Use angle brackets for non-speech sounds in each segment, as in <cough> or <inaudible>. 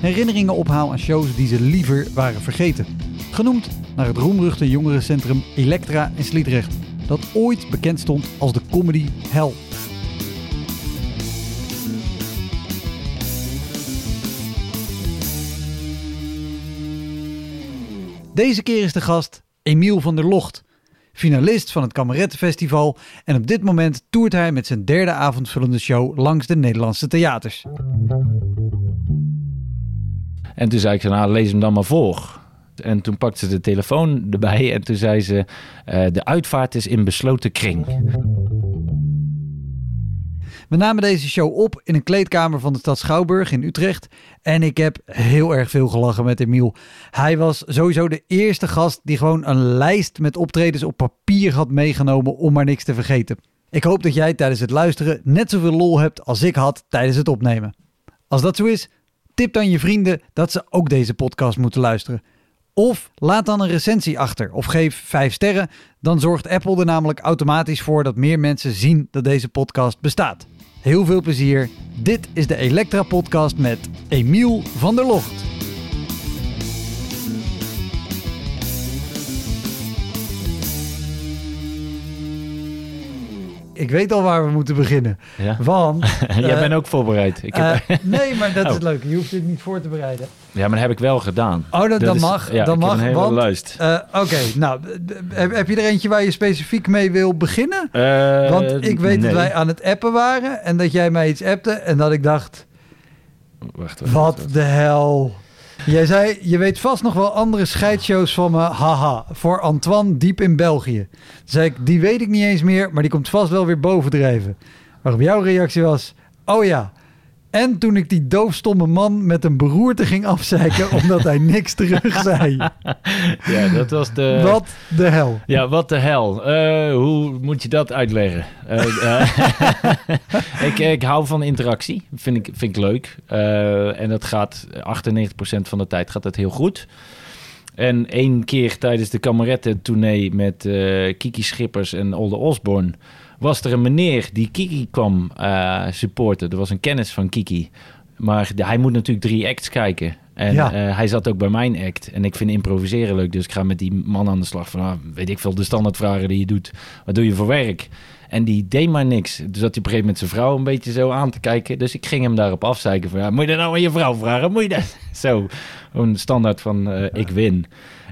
herinneringen ophaal aan shows die ze liever waren vergeten. Genoemd naar het roemruchte jongerencentrum Elektra in Sliedrecht, dat ooit bekend stond als de comedy hell. Deze keer is de gast Emiel van der Locht, finalist van het Kamerettenfestival en op dit moment toert hij met zijn derde avondvullende show langs de Nederlandse theaters. En toen zei ik, nou, lees hem dan maar voor. En toen pakte ze de telefoon erbij en toen zei ze, uh, de uitvaart is in besloten kring. We namen deze show op in een kleedkamer van de stad Schouwburg in Utrecht. En ik heb heel erg veel gelachen met Emiel. Hij was sowieso de eerste gast die gewoon een lijst met optredens op papier had meegenomen om maar niks te vergeten. Ik hoop dat jij tijdens het luisteren net zoveel lol hebt als ik had tijdens het opnemen. Als dat zo is, tip dan je vrienden dat ze ook deze podcast moeten luisteren. Of laat dan een recensie achter of geef 5 sterren. Dan zorgt Apple er namelijk automatisch voor dat meer mensen zien dat deze podcast bestaat. Heel veel plezier. Dit is de Elektra Podcast met Emiel van der Locht. Ik weet al waar we moeten beginnen. Ja? Want. <laughs> Jij eh, bent ook voorbereid. Ik heb... eh, nee, maar dat is Oh. het leuke. Je hoeft dit niet voor te bereiden. ja, maar dat heb ik wel gedaan. Oh, dat, dat is- mag. Ja, dat ik heb mag. want, lijst. eh, Oké, nou, heb, heb je er eentje waar je specifiek mee wil beginnen? Want ik weet nee. dat wij aan het appen waren en dat jij mij iets appte en dat ik dacht, Wacht, wacht, wat wacht. de hel. Jij zei, je weet vast nog wel andere scheidshows van me, haha, voor Antoine diep in België. Toen zei ik, die weet ik niet eens meer, maar die komt vast wel weer bovendrijven. Waarop jouw reactie was, oh ja. En toen ik die doofstomme man met een beroerte ging afzeiken <laughs> omdat hij niks terug zei. <laughs> Ja, dat was de... Wat de hel. Ja, wat de hel. Eh, hoe moet je dat uitleggen? Eh, <laughs> eh, ik, ik hou van interactie. Vind ik, vind ik leuk. En dat gaat 98% van de tijd gaat het heel goed. En één keer tijdens de kameretten-tournee met Kiki Schippers en Olde Osborne... was er een meneer die Kiki kwam eh, supporten. Er was een kennis van Kiki. Maar hij moet natuurlijk drie acts kijken. En Ja. eh, hij zat ook bij mijn act. En ik vind improviseren leuk. Dus ik ga met die man aan de slag van... ah, weet ik veel, de standaardvragen die je doet. Wat doe je voor werk? En die deed maar niks. Dus zat hij op een gegeven moment zijn vrouw een beetje zo aan te kijken. Dus ik ging hem daarop afzeiken van... Ja, moet je dat nou aan je vrouw vragen? Moet je dat? <laughs> Zo, een standaard van eh, ik win.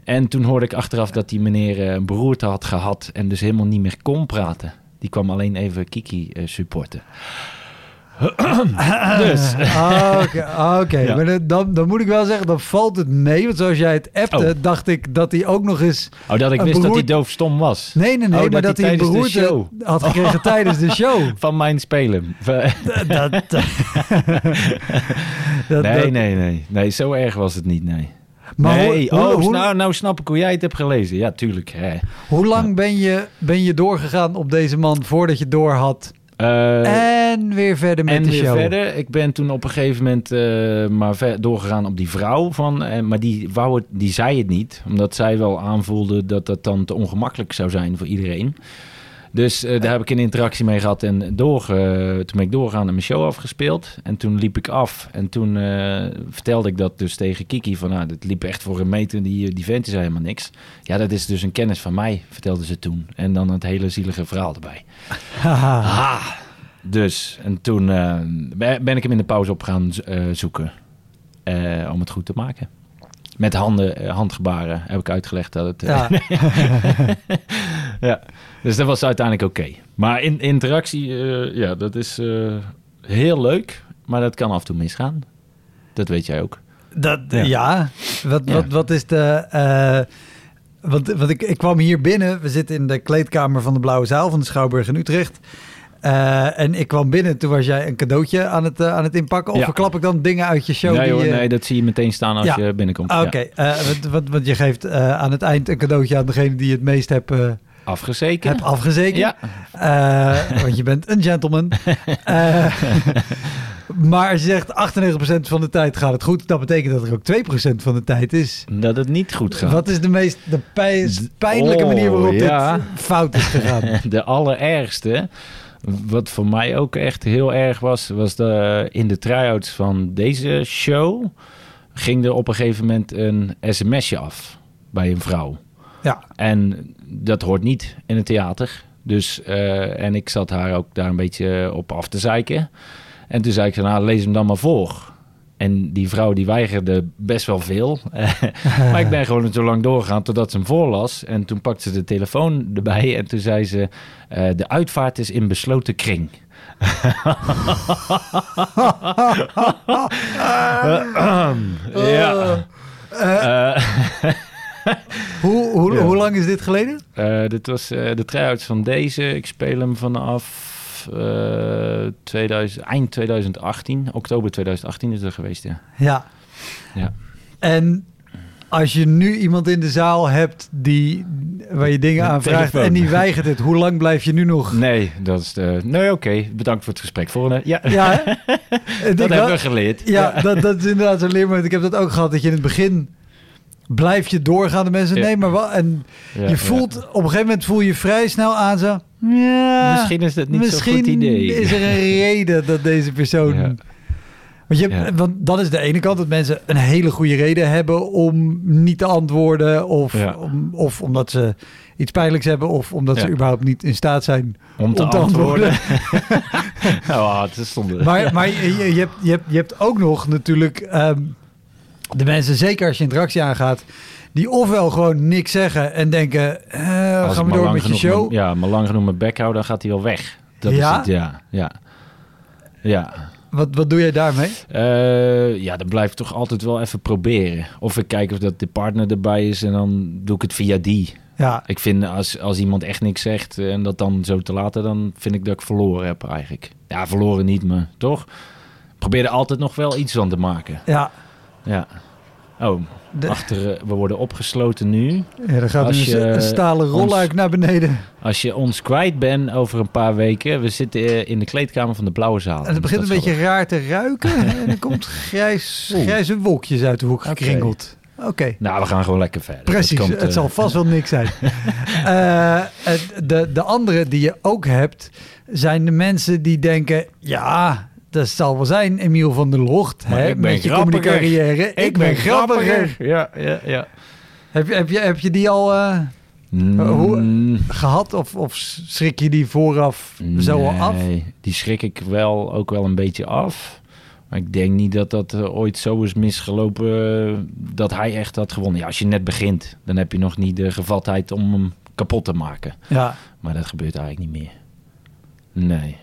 En toen hoorde ik achteraf dat die meneer een beroerte had gehad... en dus helemaal niet meer kon praten. Die kwam alleen even Kiki eh, supporten. <clears throat> dus... Ah, Oké, ah. Ja. maar dan- dan, moet ik wel zeggen, dan valt het mee. Want zoals jij het appte, Oh. dacht ik dat hij ook nog eens... Oh, dat ik wist dat hij doofstom was. Nee, nee, nee, Oh, maar dat dat, hij hij een beroerte had gekregen <laughs> tijdens de show. Van mijn spelen. <laughs> dat- <laughs> nee, nee, nee. Nee, zo erg was het niet, nee. Maar nee, hoe, oh, hoe, nou, nou snap ik hoe jij het hebt gelezen. Ja, tuurlijk. Hè. hoe lang ben, je, ben je doorgegaan op deze man voordat je door had? Eh, en weer verder met en de weer show. verder. Ik ben toen op een gegeven moment eh, maar ver- doorgegaan op die vrouw. Van, eh, maar die, wou het, die zei het niet. Omdat zij wel aanvoelde dat dat dan te ongemakkelijk zou zijn voor iedereen. Dus eh, daar heb ik een interactie mee gehad. En doorge, toen ben ik doorgegaan en mijn show afgespeeld. En toen liep ik af. En toen eh, vertelde ik dat dus tegen Kiki. Van nou, dat liep echt voor een meter. Die, die vent is helemaal niks. Ja, dat is dus een kennis van mij, vertelde ze toen. En dan het hele zielige verhaal erbij. Ah, dus, en toen eh, ben ik hem in de pauze op gaan eh, zoeken. eh, om het goed te maken. Met handen, eh, handgebaren heb ik uitgelegd dat het... eh, Ja. <laughs> ja, dus dat was uiteindelijk oké. Maar in interactie, eh, ja, dat is eh, heel leuk, maar dat kan af en toe misgaan. Dat weet jij ook. Dat, Ja. ja. Wat, Ja. Wat, wat is de... eh want want ik, ik kwam hier binnen. We zitten in de kleedkamer van de Blauwe Zaal van de Schouwburg in Utrecht. Eh, en ik kwam binnen, toen was jij een cadeautje aan het, aan het inpakken. Of Ja. verklap ik dan dingen uit je show? nee, die hoor, je- nee, dat zie je meteen staan als Ja. je binnenkomt. Ah, Ja. Oké, eh, want, want, want je geeft eh, aan het eind een cadeautje aan degene die het meest heb, Afgezeken. heb afgezekerd. Ja, Eh, want je bent een gentleman. <laughs> Eh, maar als je zegt 98% van de tijd gaat het goed, dat betekent dat er ook 2% van de tijd is. dat het niet goed gaat. Wat is de meest de pijnlijke Oh, manier waarop ja. dit fout is gegaan? <laughs> De allerergste, wat voor mij ook echt heel erg was, was de, in de try-outs van deze show ging er op een gegeven moment een sms'je af bij een vrouw. Ja, En dat hoort niet in het theater. Dus, eh, en ik zat haar ook daar een beetje op af te zeiken. En toen zei ik, nou, lees hem dan maar voor. En die vrouw die weigerde best wel veel. <laughs> maar ik ben gewoon zo lang doorgegaan totdat ze hem voorlas. En toen pakte ze de telefoon erbij en toen zei ze... eh, de uitvaart is in besloten kring. <laughs> <laughs> ja. Eh, <laughs> hoe, hoe, Ja. hoe lang is dit geleden? Eh, dit was eh, de try-outs van deze. Ik speel hem vanaf eh 2000, eind 2018. Oktober 2018 is dat geweest, ja. Ja. Ja. En als je nu iemand in de zaal hebt die, waar je dingen aan vraagt en die <laughs> weigert het, hoe lang blijf je nu nog? Nee, dat is de... Nee, oké. Bedankt voor het gesprek. Volgende. Ja, Ja, <laughs> dat hebben we geleerd. Ja, Dat, dat is inderdaad zo'n leermoment. Ik heb dat ook gehad, dat je in het begin blijf je doorgaan. De mensen, nee, maar wat? En je voelt, op een gegeven moment voel je vrij snel aan zo... Ja, Misschien is dat niet zo'n goed idee. is er een <laughs> reden dat deze persoon... Want, je Ja. want dat is de ene kant, dat mensen een hele goede reden hebben om niet te antwoorden. Of, Ja. om, of omdat ze iets pijnlijks hebben. Of omdat ze überhaupt niet in staat zijn Om te, om te antwoorden. <laughs> oh, het is zonde. Maar, maar je, je, hebt, je, hebt, je hebt ook nog natuurlijk ehm, de mensen, zeker als je interactie aangaat, die ofwel gewoon niks zeggen en denken, eh, gaan we maar door met je show. mijn- ja, maar lang genoeg mijn bek houden, dan gaat hij wel weg. Dat Ja? is het, ja. Ja. Ja. Wat, wat doe jij daarmee? Eh, ja, dan blijf ik toch altijd wel even proberen. Of ik kijk of dat de partner erbij is en dan doe ik het via die. Ja, Ik vind als, als iemand echt niks zegt en dat dan zo te laten, dan vind ik dat ik verloren heb eigenlijk. Ja, verloren niet, maar toch? Ik probeer er altijd nog wel iets van te maken. ja. Ja. Oh, De- achter, eh, we worden opgesloten nu. ja dan gaat nu een stalen rolluik naar beneden. Als je ons kwijt bent over een paar weken, we zitten eh, in de kleedkamer van de Blauwe Zaal. En het begint een beetje raar te ruiken. <laughs> en er komt grijs, grijze wolkjes uit de hoek gekringeld. Oké. Nou, we gaan gewoon lekker verder. Precies, komt, het eh, zal vast wel niks zijn. <laughs> De, de andere die je ook hebt, zijn de mensen die denken... ja, dat zal wel zijn, Emiel van der Locht, hè, ik ben met je grappiger. carrière. Ik, ben grappiger. Ja, ja, ja. Heb je, heb, je, heb je die al eh, hoe- Mm, gehad of, of schrik je die vooraf zo al af? Nee, die schrik ik wel ook wel een beetje af. Maar ik denk niet dat dat eh, ooit zo is misgelopen eh, dat hij echt had gewonnen. Ja, als je net begint, dan heb je nog niet de gevatheid om hem kapot te maken. Ja, Maar dat gebeurt eigenlijk niet meer. Nee.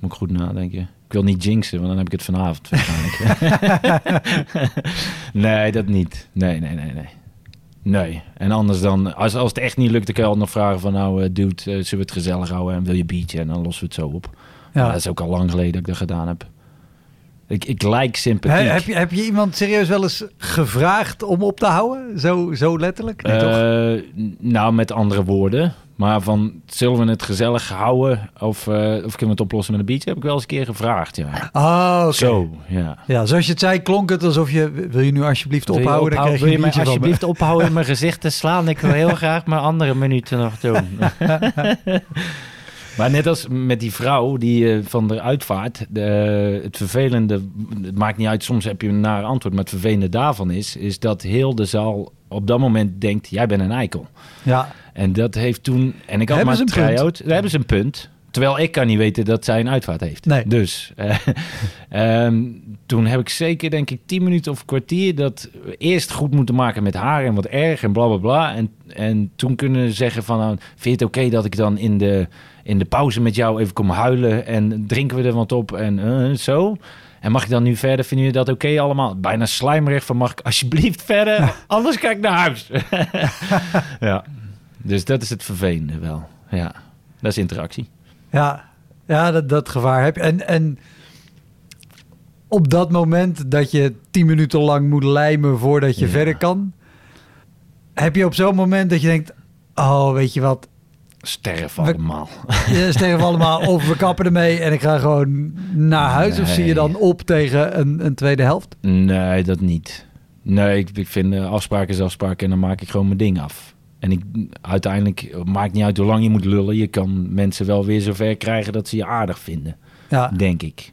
Moet ik goed nadenken. Ik wil niet jinxen, want dan heb ik het vanavond waarschijnlijk. <laughs> nee, dat niet. Nee, nee, nee, nee. Nee. En anders dan, als, als het echt niet lukt, dan kan je altijd nog vragen van... nou, eh, dude, eh, zullen we het gezellig houden en wil je biertje? En dan lossen we het zo op. Maar dat is ook al lang geleden dat ik dat gedaan heb. Ik, ik lijk sympathiek. He- heb, je, heb je iemand serieus wel eens gevraagd om op te houden? Zo, zo letterlijk? Nee, toch? Eh, nou, met andere woorden. Maar van, zullen we het gezellig houden? Of, eh, of kunnen we het oplossen met een biertje? Heb ik wel eens een keer gevraagd, ja. Oh. Zo, ja. Ja, zoals je het zei, klonk het alsof je... Wil je nu alsjeblieft Wil ophouden? Dan ophouden? krijg Wil een je mij alsjeblieft ophouden in mijn gezicht te slaan? Ik wil heel graag mijn andere minuten nog doen. <laughs> maar net als met die vrouw die eh, van de uitvaart, de, het vervelende, het maakt niet uit, soms heb je een naar antwoord, maar het vervelende daarvan is, is dat heel de zaal op dat moment denkt, jij bent een eikel. Ja, En dat heeft toen, en ik had Hebben maar een try-out, daar hebben ze een punt. Terwijl ik kan niet weten dat zij een uitvaart heeft. Nee. Dus eh, <laughs> ehm, toen heb ik zeker, denk ik, tien minuten of een kwartier dat eerst goed moeten maken met haar en wat erg en bla bla bla. En, en toen kunnen zeggen van, nou, vind je het oké dat ik dan in de, in de pauze met jou even kom huilen en drinken we er wat op en eh, zo. En mag ik dan nu verder? Vinden jullie dat oké allemaal? Bijna slijmerig van, mag ik alsjeblieft verder? <laughs> Anders ga ik naar huis. <laughs> ja, dus dat is het vervelende wel. Ja, dat is interactie. Ja, ja dat, dat gevaar heb je. En, en op dat moment dat je tien minuten lang moet lijmen voordat je Ja. verder kan, heb je op zo'n moment dat je denkt: Oh, weet je wat? We- allemaal. Je sterven <laughs> allemaal of we kappen ermee en ik ga gewoon naar huis. Of zie je dan op tegen een, een tweede helft? Nee, dat niet. Nee, ik, ik vind eh, afspraken is afspraken en dan maak ik gewoon mijn ding af. En ik, uiteindelijk maakt niet uit hoe lang je moet lullen. Je kan mensen wel weer zover krijgen dat ze je aardig vinden, Ja, denk ik.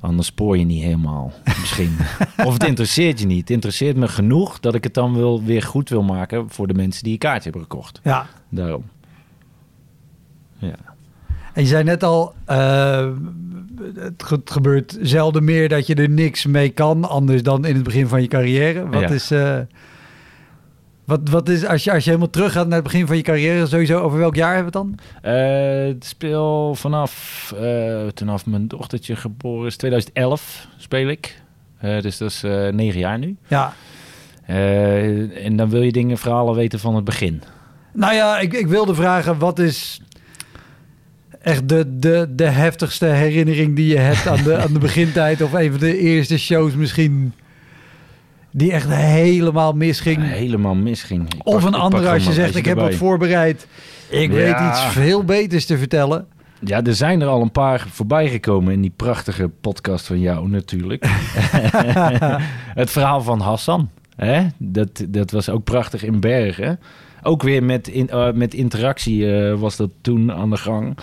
Anders spoor je niet helemaal, misschien. <laughs> of het interesseert je niet. Het interesseert me genoeg dat ik het dan wil, weer goed wil maken voor de mensen die een kaartje hebben gekocht. ja. Daarom. Ja. En je zei net al, eh, het ge- het gebeurt zelden meer dat je er niks mee kan, anders dan in het begin van je carrière. Wat Ja. is, eh, wat, wat is als je, als je helemaal teruggaat naar het begin van je carrière, sowieso over welk jaar hebben we het dan? Het speel vanaf, eh vanaf mijn dochtertje geboren is 2011 speel ik. Eh, dus dat is negen jaar nu. Ja, en dan wil je dingen, verhalen weten van het begin. nou ja, ik, ik wilde vragen, wat is echt de, de, de heftigste herinnering die je hebt aan de, aan de <laughs> begintijd? Of een van de eerste shows misschien, die echt helemaal misging? Helemaal misging. Ik Of pak- een andere als je zegt, ik heb wat voorbereid. Ik Ja. weet iets veel beters te vertellen. Ja, er zijn er al een paar voorbij gekomen in die prachtige podcast van jou natuurlijk. <laughs> <laughs> het verhaal van Hassan. Hè? Dat, dat was ook prachtig in Bergen. Ook weer met, in, eh, met interactie eh, was dat toen aan de gang.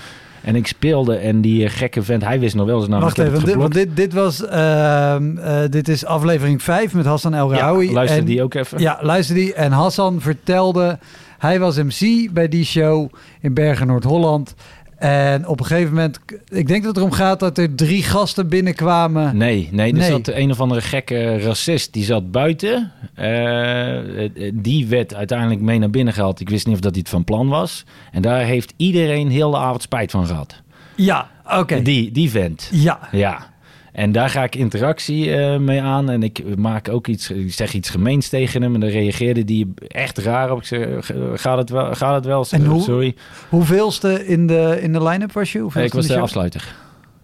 En ik speelde en die eh, gekke vent, hij wist nog wel zijn naam. Wacht even, dit, want dit, dit was, ehm, eh, dit is aflevering 5 met Hassan El Raoui. ja, luister En- die ook even. Ja, luister die. En Hassan vertelde, hij was MC bij die show in Bergen, Noord-Holland. En op een gegeven moment, ik denk dat het erom gaat dat er drie gasten binnenkwamen. Nee, nee, er Nee. zat een of andere gekke racist, die zat buiten. Eh, eh, die werd uiteindelijk mee naar binnen gehaald. Ik wist niet of dat het van plan was. En daar heeft iedereen heel de avond spijt van gehad. Ja, oké. Die, die vent. Ja, Ja. En daar ga ik interactie eh, mee aan. En ik maak ook iets, ik zeg iets gemeens tegen hem. En dan reageerde die echt raar op. Ik zeg, gaat het wel? Gaat het wel? En hoe- Sorry. hoeveelste in de, in de line-up was je? Hoeveelste ik was de show? afsluiter.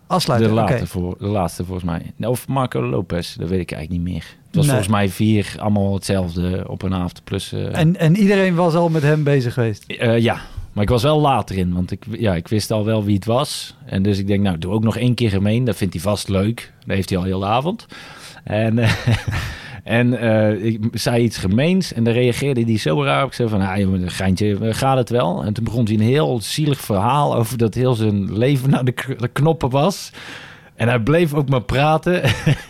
Afsluiter, De, laatste voor, de laatste volgens mij. Of Marco Lopez, dat weet ik eigenlijk niet meer. Het was Nee. volgens mij vier, allemaal hetzelfde op een avond. Plus, eh, En, en iedereen was al met hem bezig geweest. eh, ja, maar ik was wel later in, want ik, ja, ik wist al wel wie het was. En dus ik denk, nou, doe ook nog één keer gemeen. Dat vindt hij vast leuk. Dat heeft hij al heel de avond. En, <laughs> en eh, ik zei iets gemeens en dan reageerde hij zo raar. Ik zei van, ah, jongen, een geintje, gaat het wel? En toen begon hij een heel zielig verhaal over dat heel zijn leven naar de, knoppen was. En hij bleef ook maar praten.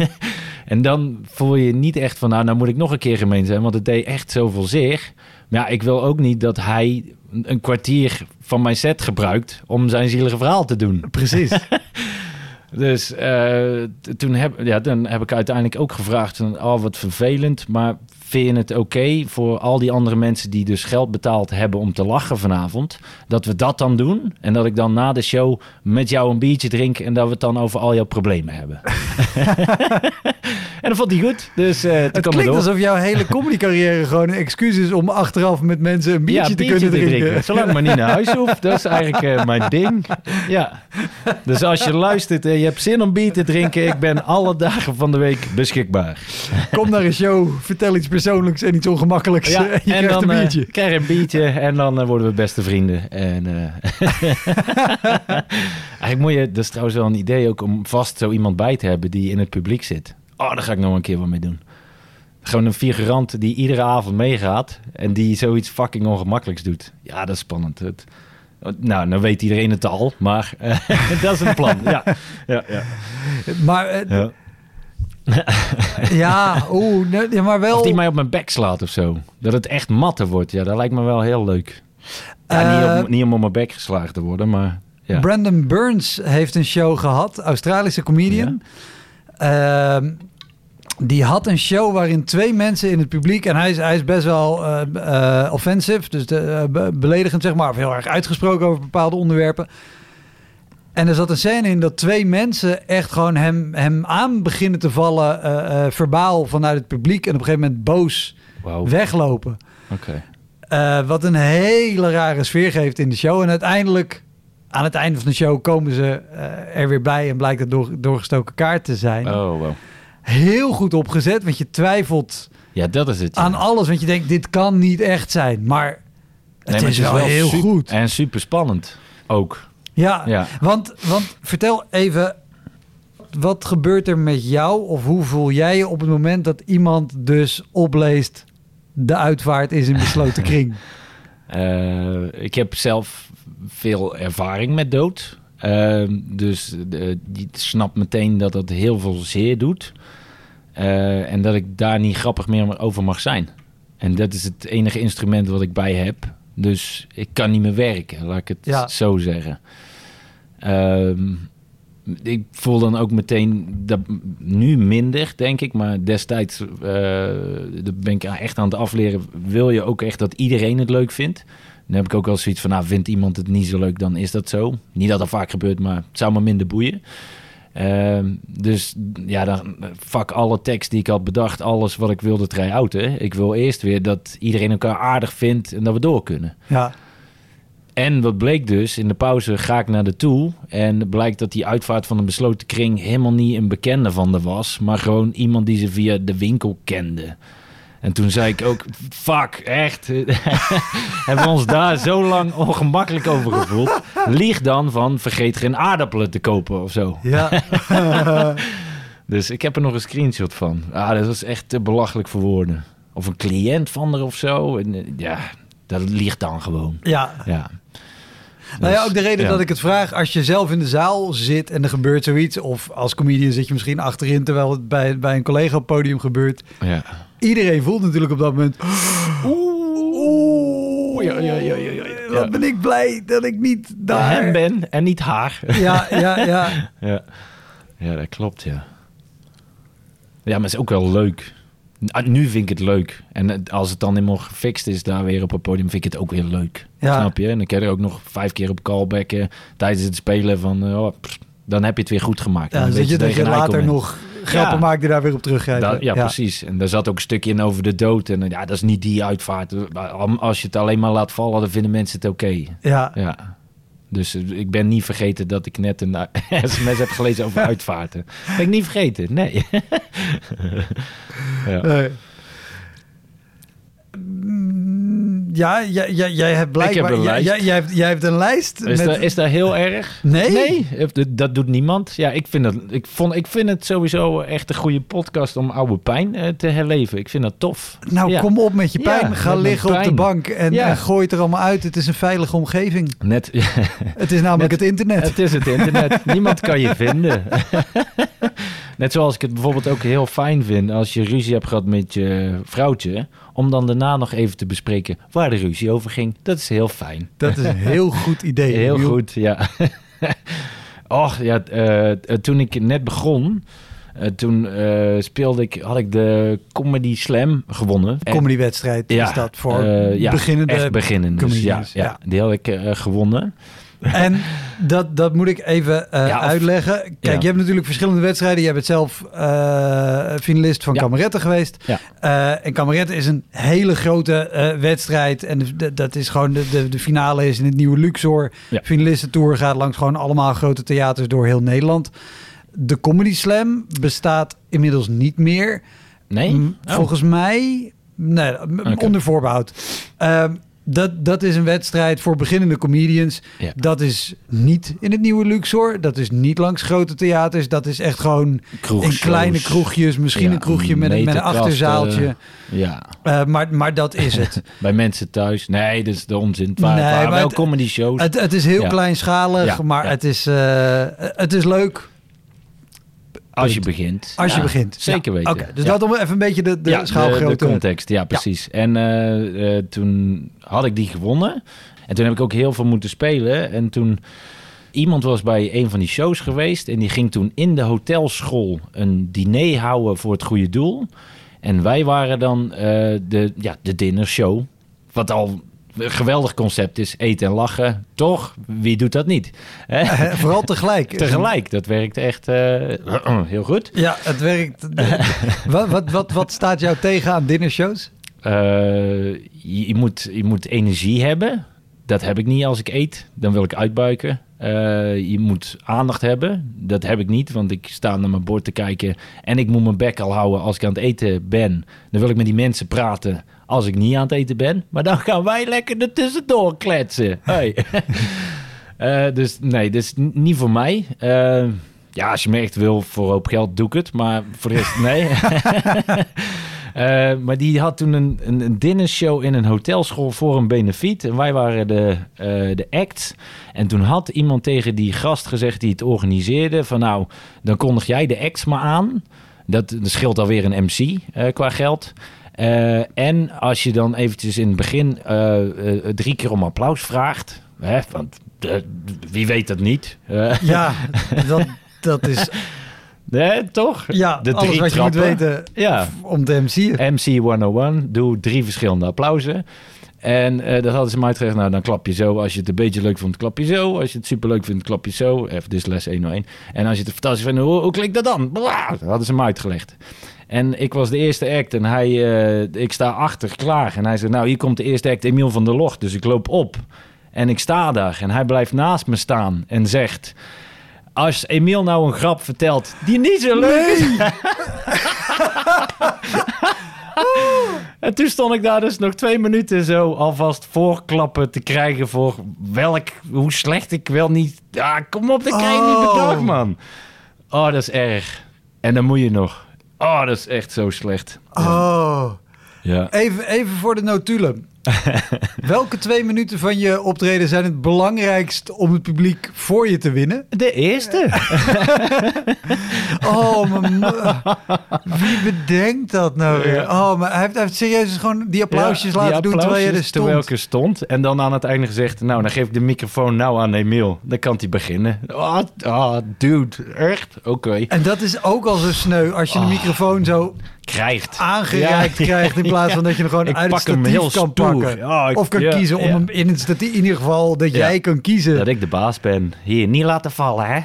<laughs> en dan voel je niet echt van, nou, nou moet ik nog een keer gemeen zijn, want het deed echt zoveel zeer. Maar ja, ik wil ook niet dat hij een kwartier van mijn set gebruikt om zijn zielige verhaal te doen. Precies. <laughs> Dus eh, toen heb, ja, dan heb ik uiteindelijk ook gevraagd: van, oh, wat vervelend. Maar vind je het oké voor al die andere mensen die dus geld betaald hebben om te lachen vanavond? Dat we dat dan doen? En dat ik dan na de show met jou een biertje drink en dat we het dan over al jouw problemen hebben. <laughs> en dat vond hij goed. Dus eh toen Het klinkt door. alsof jouw hele comedycarrière gewoon een excuus is om achteraf met mensen een biertje, ja, te biertje kunnen drinken. Zolang ik maar niet naar huis hoef. Dat is eigenlijk eh, mijn <laughs> ding. Ja. Dus als je luistert en je hebt zin om bier te drinken... ik ben alle dagen van de week beschikbaar. Kom naar een show, vertel iets persoonlijks en iets ongemakkelijks. Ja, en je en krijgt dan een eh, biertje. krijg een biertje en dan eh, worden we beste vrienden. En, eh, <laughs> eigenlijk moet je... Dat is trouwens wel een idee ook om vast zo iemand bij te hebben... die in het publiek zit. Oh, daar ga ik nog een keer wat mee doen. Gewoon een figurant die iedere avond meegaat... en die zoiets fucking ongemakkelijks doet. Ja, dat is spannend. Het, nou, dan weet iedereen het al, maar eh, <laughs> dat is een plan. Ja, ja, ja. Maar, eh, ja. <laughs> ja, oeh, nee, maar wel... Of die mij op mijn bek slaat of zo. Dat het echt matten wordt. Ja, dat lijkt me wel heel leuk. Ja, niet, Eh, om, niet om op mijn bek geslagen te worden, maar ja. Brandon Burns heeft een show gehad, Australische comedian. Ehm, die had een show waarin twee mensen in het publiek... en hij is, hij is best wel eh, offensive, dus de, beledigend zeg maar... of heel erg uitgesproken over bepaalde onderwerpen. En er zat een scène in dat twee mensen echt gewoon hem, hem aan beginnen te vallen... eh, eh, verbaal vanuit het publiek en op een gegeven moment boos weglopen. oké. Eh, wat een hele rare sfeer geeft in de show. En uiteindelijk, aan het einde van de show, komen ze er weer bij en blijkt het door, doorgestoken kaart te zijn. Oh, wow. Heel goed opgezet, want je twijfelt Ja, dat is het. ja. aan alles. Want je denkt, dit kan niet echt zijn. Maar het Nee, maar is wel heel goed. En super spannend ook. Ja, Ja. Want, want vertel even, wat gebeurt er met jou? Of hoe voel jij je op het moment dat iemand dus opleest... de uitvaart is in besloten <laughs> kring? Eh, ik heb zelf veel ervaring met dood. Eh, dus snapt meteen dat het heel veel zeer doet. Eh, en dat ik daar niet grappig meer over mag zijn. En dat is het enige instrument wat ik bij heb. Dus ik kan niet meer werken, laat ik het Ja. zo zeggen. Ehm, ik voel dan ook meteen, dat, nu minder denk ik, maar destijds eh ben ik echt aan het afleren. Wil je ook echt dat iedereen het leuk vindt? Dan heb ik ook wel zoiets van, nou vindt iemand het niet zo leuk, dan is dat zo. Niet dat dat vaak gebeurt, maar het zou me minder boeien. Ehm, dus ja, dan fuck alle tekst die ik had bedacht, alles wat ik wilde try-outen. Ik wil eerst weer dat iedereen elkaar aardig vindt en dat we door kunnen. Ja, En wat bleek dus, in de pauze ga ik naar de toe. En blijkt dat die uitvaart van een besloten kring helemaal niet een bekende van de was. Maar gewoon iemand die ze via de winkel kende. En toen zei ik ook, fuck, echt. <laughs> Hebben we ons daar zo lang ongemakkelijk over gevoeld. Lieg dan van, vergeet geen aardappelen te kopen of zo. ja. <laughs> Dus ik heb er nog een screenshot van. Ah, dat was echt te belachelijk voor woorden. Of een cliënt van er of zo. En, eh, ja, dat ligt dan gewoon. ja. Ja. Nou ja, Dus, ook de reden ja. dat ik het vraag, als je zelf in de zaal zit en er gebeurt zoiets, of als comedian zit je misschien achterin terwijl het bij, bij een collega op het podium gebeurt. Ja. Iedereen voelt natuurlijk op dat moment, <gasps> oeh, Ja, ja, ja, ja, ja, wat ben ik blij dat ik niet daar Hem ben en niet haar. Ja, ja, <laughs> ja. ja. ja, dat klopt, ja. Ja, maar het is ook wel leuk. Ah, Nu vind ik het leuk. En als het dan helemaal gefixt is daar weer op het podium, vind ik het ook weer leuk. Ja. Snap je? En dan kan je er ook nog vijf keer op callbacken tijdens het spelen van... eh, oh, pff, dan heb je het weer goed gemaakt. Ja dan zit je je later nog grappen Ja. maakt die daar weer op. Da- ja, precies. En daar zat ook een stukje in over de dood. En eh, ja, dat is niet die uitvaart. Als je het alleen maar laat vallen, dan vinden mensen het oké. Ja. Ja. Dus eh, ik ben niet vergeten dat ik net een eh, <laughs> sms heb gelezen over <laughs> uitvaarten. Ben ik niet vergeten, nee. <laughs> ja. Nee. Mm, Ja, jij, jij, jij hebt blijkbaar... een jij- lijst. Jij, jij, hebt, jij hebt een lijst Is, met... dat, is dat heel erg? Nee? Nee, dat- dat doet niemand. Ja, ik vind, dat, ik, vond, ik vind het sowieso echt een goede podcast om oude pijn eh, te herleven. Ik vind dat tof. Nou, Ja. kom op met je pijn. Ja, Ga liggen op de bank en, Ja. en gooi het er allemaal uit. Het is een veilige omgeving. Net, <laughs> Het is namelijk Net- het internet. Het is het internet. <laughs> Niemand kan je vinden. <laughs> Net zoals ik het bijvoorbeeld ook heel fijn vind als je ruzie hebt gehad met je vrouwtje. Om dan daarna nog even te bespreken waar de ruzie over ging. Dat is heel fijn. Dat is een heel goed idee. <laughs> Heel Miel. goed, ja. <laughs> Och, ja, eh, eh, toen ik net begon, eh, toen eh, speelde ik, had ik de Comedy Slam gewonnen. En- Comedywedstrijd ja, is dat voor ja, beginnende echt. Dus ja, ja, ja. die had ik gewonnen. En dat, dat moet ik even eh, Ja, of- uitleggen. Kijk, ja. je hebt natuurlijk verschillende wedstrijden. Je bent zelf eh, finalist van Ja. Kameretten geweest. Eh, en Kameretten is een hele grote wedstrijd. En de- de- dat is gewoon de, de, de finale is in het nieuwe Luxor. Finalistentour gaat langs gewoon allemaal grote theaters door heel Nederland. De Comedy Slam bestaat inmiddels niet meer. Nee? Oh. Volgens mij, nee, onder voorbehoud. Dat, dat is een wedstrijd voor beginnende comedians. Ja. Dat is niet in het nieuwe Luxor. Dat is niet langs grote theaters. Dat is echt gewoon in kleine kroegjes. Misschien Ja, een kroegje met, een- met een achterzaaltje. Ja, Eh, maar, maar dat is het. <laughs> bij mensen thuis. Nee, dat is de onzin. Het waren, Nee, maar wel het- comedy shows. het, het is heel Ja. kleinschalig, maar. Het, is, eh, het is leuk als je begint. als je Ja, begint. Zeker Ja, weten. Oké, dus Ja. dat om even een beetje de, de ja, schaalgrootte. de, context, ja, precies. En eh, eh, toen had ik die gewonnen. En toen heb ik ook heel veel moeten spelen. En toen iemand was bij een van die shows geweest en die ging toen in de hotelschool een diner houden voor het goede doel. En wij waren dan eh, de, ja, de dinnershow. Wat al een geweldig concept is. Eten en lachen. Toch? Wie doet dat niet? Hè? <laughs> Eh, Vooral tegelijk. <laughs> Tegelijk. Dat werkt echt eh, <clears throat> heel goed. Ja, het werkt. <laughs> wat, wat, wat, wat staat jou tegen aan dinnershows? Eh, je, je moet, je moet energie hebben. Dat heb ik niet als ik eet. Dan wil ik uitbuiken. Je moet aandacht hebben. Dat heb ik niet, want ik sta naar mijn bord te kijken. En ik moet mijn bek al houden als ik aan het eten ben. Dan wil ik met die mensen praten als ik niet aan het eten ben. Maar dan gaan wij lekker er tussendoor kletsen. Hey. <laughs> <laughs> Eh, dus nee, is n- niet voor mij. Eh, ja, als je me echt wil voor hoop geld, doe ik het. Maar voor de rest, nee. <laughs> Eh, maar die had toen een, een, een dinnershow in een hotelschool voor een benefiet. En wij waren de, eh, de act. En toen had iemand tegen die gast gezegd die het organiseerde... van nou, dan kondig jij de acts maar aan. Dat, dat scheelt alweer een MC qua geld. Eh, en als je dan eventjes in het begin eh, eh, drie keer om applaus vraagt... Hè, want wie weet dat niet? Ja, dat, dat is <laughs> hè, toch? ja, De alles drie je moet weten Ja. om te MC'en. MC 101, doe drie verschillende applausen. En eh dat hadden ze mij uitgelegd. Nou, dan klap je zo. Als je het een beetje leuk vindt, klap je zo. Als je het super leuk vindt, klap je zo. Even dus les 101. En als je het fantastisch vindt, hoe, hoe klinkt dat dan? Blah, dat hadden ze mij uitgelegd. En ik was de eerste act en hij, eh, ik sta achter klaar. En hij zei, nou, hier komt de eerste act, Emiel van der Locht. Dus ik loop op en ik sta daar. En hij blijft naast me staan en zegt... Als Emiel nou een grap vertelt die niet zo leuk is... <laughs> En toen stond ik daar dus nog twee minuten zo alvast voorklappen te krijgen voor welk, hoe slecht ik wel niet. Ja, kom op, dat krijg je niet Oh. bedacht, man. Oh, dat is erg. En dan moet je nog. Oh, dat is echt zo slecht. Oh, Ja. even, even voor de notulen. <laughs> Welke twee minuten van je optreden zijn het belangrijkst om het publiek voor je te winnen? De eerste. <laughs> Oh, mo- wie bedenkt dat nou weer? Oh, maar hij heeft, hij heeft serieus gewoon die applausjes Ja, laten die doen terwijl je er stond. Terwijl ik er stond. En dan aan het einde gezegd, nou, dan geef ik de microfoon nou aan Emiel. Dan kan hij beginnen. Oh, oh, dude, echt? Oké. En dat is ook al zo sneu als je de Oh. microfoon zo Krijgt. aangereikt Ja, krijgt in plaats van dat je hem gewoon <laughs> Ik uit het pak hem heel kan stoer. Pakken. Ja, ik- of kan ja, kiezen om hem in het in ieder geval dat jij kan kiezen. Dat ik de baas ben. Hier, niet laten vallen, hè?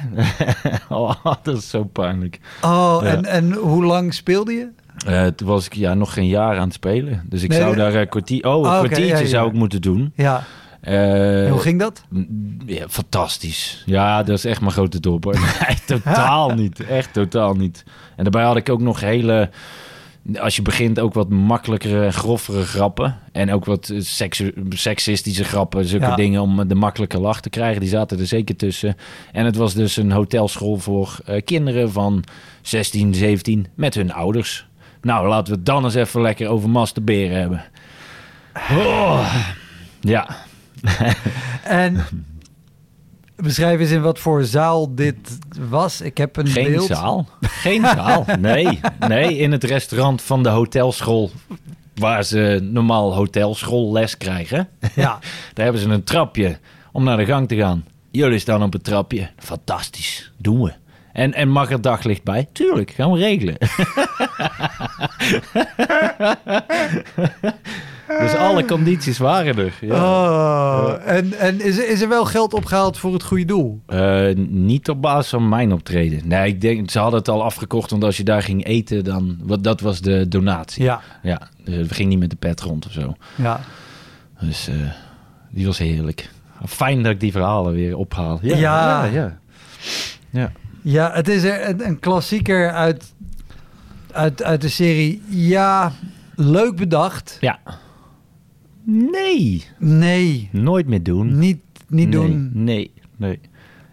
<laughs> oh, dat is zo pijnlijk. Oh, en, en hoe lang speelde je? Eh, toen was ik ja, nog geen jaar aan het spelen. Dus ik Nee, zou daar een kwartier... Oh, een Ah, kwartiertje zou ik moeten doen. Ja, Eh, hoe ging dat? Ja, fantastisch. Ja, dat is echt mijn grote dorp. hoor. <laughs> Nee, totaal <laughs> niet. Echt totaal niet. En daarbij had ik ook nog hele... Als je begint ook wat makkelijkere groffere grappen. En ook wat eh, seksistische grappen. Zulke Ja. dingen om de makkelijke lach te krijgen. Die zaten er zeker tussen. En het was dus een hotelschool voor eh, kinderen van 16, 17 met hun ouders. Nou, laten we het dan eens even lekker over masturberen hebben. <sighs> Oh. Ja, En beschrijf eens in wat voor zaal dit was. Ik heb een Geen beeld. zaal. <laughs> Geen zaal. Nee. Nee, in het restaurant van de hotelschool. Waar ze normaal hotelschoolles krijgen. Ja. <laughs> Daar hebben ze een trapje om naar de gang te gaan. Jullie staan op het trapje. Fantastisch. Doen we. En, en mag er daglicht bij? Tuurlijk, gaan we regelen. <laughs> dus alle condities waren er. Ja. Oh, en, en is, er- is er wel geld opgehaald voor het goede doel? Eh, niet op basis van mijn optreden. Nee, ik denk, ze hadden het al afgekocht, want als je daar ging eten, dan... Wat, dat was de donatie. Ja, Ja, dus we gingen niet met de pet rond of zo. ja. Dus eh, die was heerlijk. Fijn dat ik die verhalen weer ophaal. Ja, Ja. ja. ja. ja. Ja, het is er een, een klassieker uit, uit, uit de serie. Ja, leuk bedacht. Ja. Nee, Nee, nooit meer doen. niet, niet nee, doen. Nee, nee.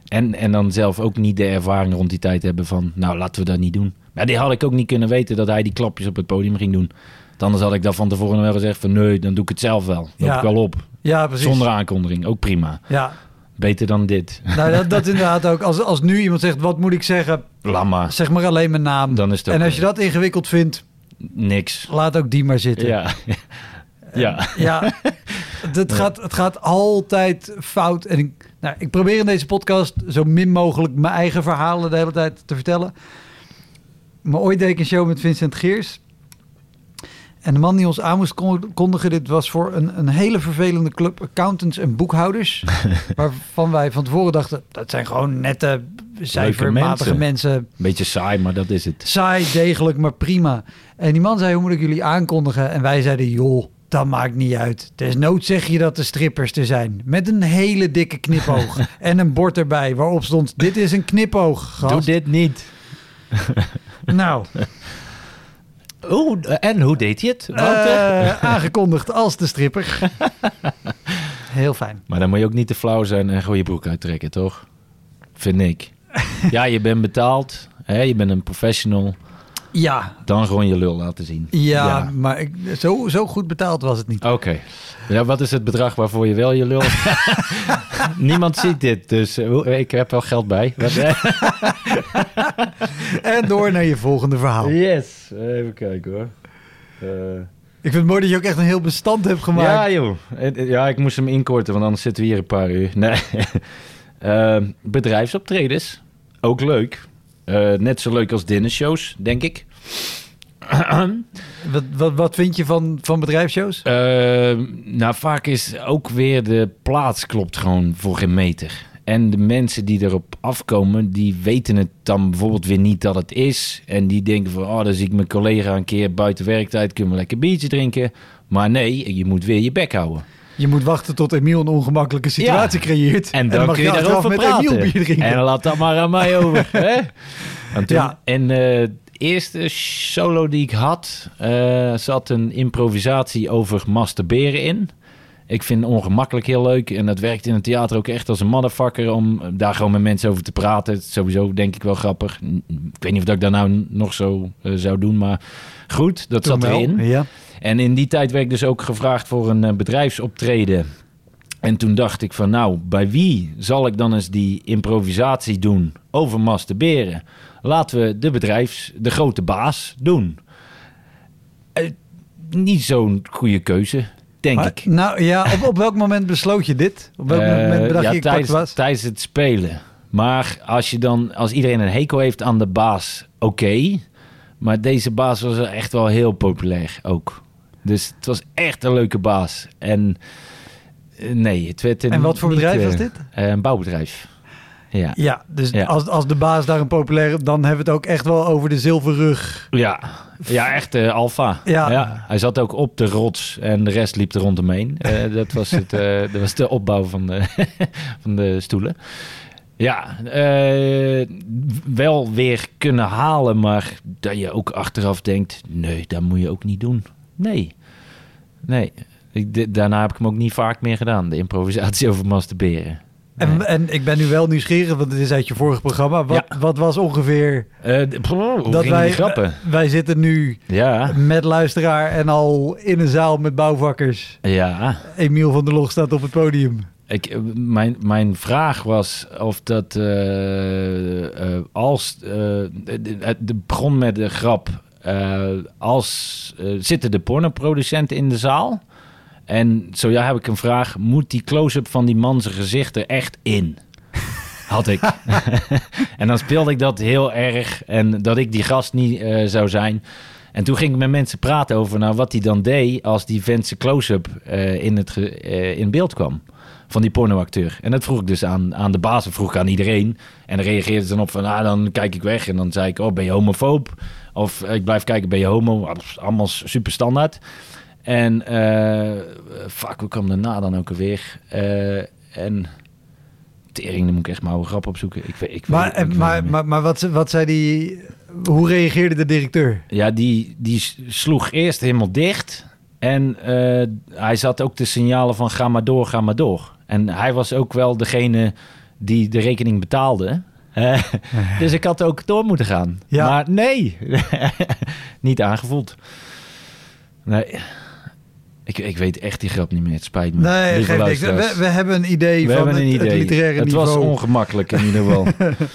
En, en dan zelf ook niet de ervaring rond die tijd hebben van... nou, laten we dat niet doen. Maar die had ik ook niet kunnen weten dat hij die klapjes op het podium ging doen. Want Anders had ik dat van tevoren wel gezegd van... nee, dan doe ik het zelf wel. Loop Ja. ik wel op. Ja, precies. Zonder aankondiging, ook prima. Ja, Beter dan dit. nou, dat, dat inderdaad ook. Als, als nu iemand zegt, wat moet ik zeggen? Lamma, Zeg maar alleen mijn naam. dan is het ook En als je dat ingewikkeld vindt, niks. laat ook die maar zitten. Ja. ja. Ja, Het, <laughs> het gaat, het gaat altijd fout. En ik, nou, ik probeer in deze podcast zo min mogelijk mijn eigen verhalen de hele tijd te vertellen. Maar ooit deed ik een show met Vincent Geers. En de man die ons aan moest kon- kondigen, dit was voor een, een hele vervelende club accountants en boekhouders. <laughs> waarvan wij van tevoren dachten, dat zijn gewoon nette, cijfermatige mensen. mensen. Beetje saai, maar dat is het. Saai, degelijk, maar prima. En die man zei, hoe moet ik jullie aankondigen? En wij zeiden, joh, dat maakt niet uit. Desnoods zeg je dat de strippers er zijn. Met een hele dikke knipoog. <laughs> en een bord erbij waarop stond, dit is een knipoog, gast. Doe dit niet. Nou, <laughs> Oeh, en hoe deed hij het? Eh, aangekondigd als de stripper. <laughs> Heel fijn. Maar dan moet je ook niet te flauw zijn en gewoon je broek uittrekken, toch? Vind ik. <laughs> ja, je bent betaald. Hè, je bent een professional. Ja, Dan gewoon je lul laten zien. ja, maar ik, zo, zo goed betaald was het niet. Oké. Ja, wat is het bedrag waarvoor je wel je lul... <laughs> Niemand ziet dit, dus eh, ik heb wel geld bij. Eh? <laughs> En door naar je volgende verhaal. yes. Even kijken hoor. Eh, Ik vind het mooi dat je ook echt een heel bestand hebt gemaakt. ja, joh. Ja, ik moest hem inkorten, want anders zitten we hier een paar uur. Nee. <laughs> Bedrijfsoptredens. Ook leuk. Net zo leuk als dinnershows, denk ik. Wat, wat, wat vind je van, van bedrijfsshows? Eh, nou, vaak is ook weer de plaats klopt gewoon voor geen meter. En de mensen die erop afkomen, die weten het dan bijvoorbeeld weer niet dat het is. En die denken van, oh, dan zie ik mijn collega een keer buiten werktijd, kunnen we lekker biertje drinken. Maar nee, je moet weer je bek houden. Je moet wachten tot Emiel een ongemakkelijke situatie creëert. En dan, mag kun je achteraf daarover praten. Emiel bier drinken. En laat dat maar aan mij over. <laughs> hè? En, toen, Ja. en eh, eerste solo die ik had, eh, zat een improvisatie over masturberen in. Ik vind ongemakkelijk heel leuk. En dat werkt in het theater ook echt als een motherfucker om daar gewoon met mensen over te praten. Sowieso denk ik wel grappig. Ik weet niet of dat ik dat nou nog zo eh, zou doen, maar goed, dat Toen zat wel. erin. Ja. En in die tijd werd ik dus ook gevraagd voor een eh, bedrijfsoptreden. En toen dacht ik van nou, bij wie zal ik dan eens die improvisatie doen over masturberen? Laten we de bedrijfs, de grote baas doen. Eh, niet zo'n goede keuze, denk Maar, ik. nou ja, op, op welk moment besloot je dit? Op welk Eh, moment bedacht ja, je tijdens, was? tijdens het spelen. Maar als je dan, als iedereen een hekel heeft aan de baas, oké. Maar deze baas was echt wel heel populair ook. Dus het was echt een leuke baas. En eh, nee, het werd een En wat voor bedrijf was dit? een bouwbedrijf. Ja. Ja, dus Ja. Als, als de baas daar een populaire... dan hebben we het ook echt wel over de zilverrug. Ja, ja echt eh alfa. Ja. Hij zat ook op de rots en de rest liep er rondomheen. Eh <laughs> dat, was het, eh, dat was de opbouw van de, <laughs> van de stoelen. Ja, wel weer kunnen halen, maar dat je ook achteraf denkt... nee, dat moet je ook niet doen. Nee, nee. Ik, de- daarna heb ik hem ook niet vaak meer gedaan, de improvisatie <laughs> over masturberen. En, Nee. en ik ben nu wel nieuwsgierig, want het is uit je vorige programma. Wat, Ja. wat was ongeveer... Hoe dat wij, die grappen? wij zitten nu Ja, met luisteraar en al in een zaal met bouwvakkers. ja. Emiel van der Log staat op het podium. Ik, eh, mijn, mijn vraag was of dat eh, als het begon met de grap als zitten de pornoproducenten in de zaal en zo ja heb ik een vraag moet die close-up van die man zijn gezicht er echt in had ik <laughs> en dan speelde ik dat heel erg en dat ik die gast niet eh, zou zijn en toen ging ik met mensen praten over nou, wat hij dan deed als die vent zijn close-up eh, in, het eh, in beeld kwam van die pornoacteur. En dat vroeg ik dus aan, aan de baas, vroeg ik aan iedereen. En dan reageerde ze dan op van, ah, dan kijk ik weg. En dan zei ik, oh, ben je homofoob? Of ik blijf kijken, ben je homo? Ah, Allemaal super standaard. En eh fuck, hoe kwam daarna dan ook alweer? Eh, en tering, dan moet ik echt maar oude grap opzoeken. Ik weet, ik Maar, weet, ik maar, meer. maar, maar wat, ze- wat zei die... Hoe reageerde de directeur? Ja, die, die sloeg eerst helemaal dicht. En eh, hij zat ook te signalen van ga maar door, ga maar door. En hij was ook wel degene die de rekening betaalde. Eh, <laughs> dus ik had ook door moeten gaan. Ja. Maar nee, <laughs> niet aangevoeld. Nee, ik, ik weet echt die grap niet meer. Het spijt me. Nee, niks. We, we hebben een idee We van het, een idee. het literaire het niveau. was ongemakkelijk in ieder geval.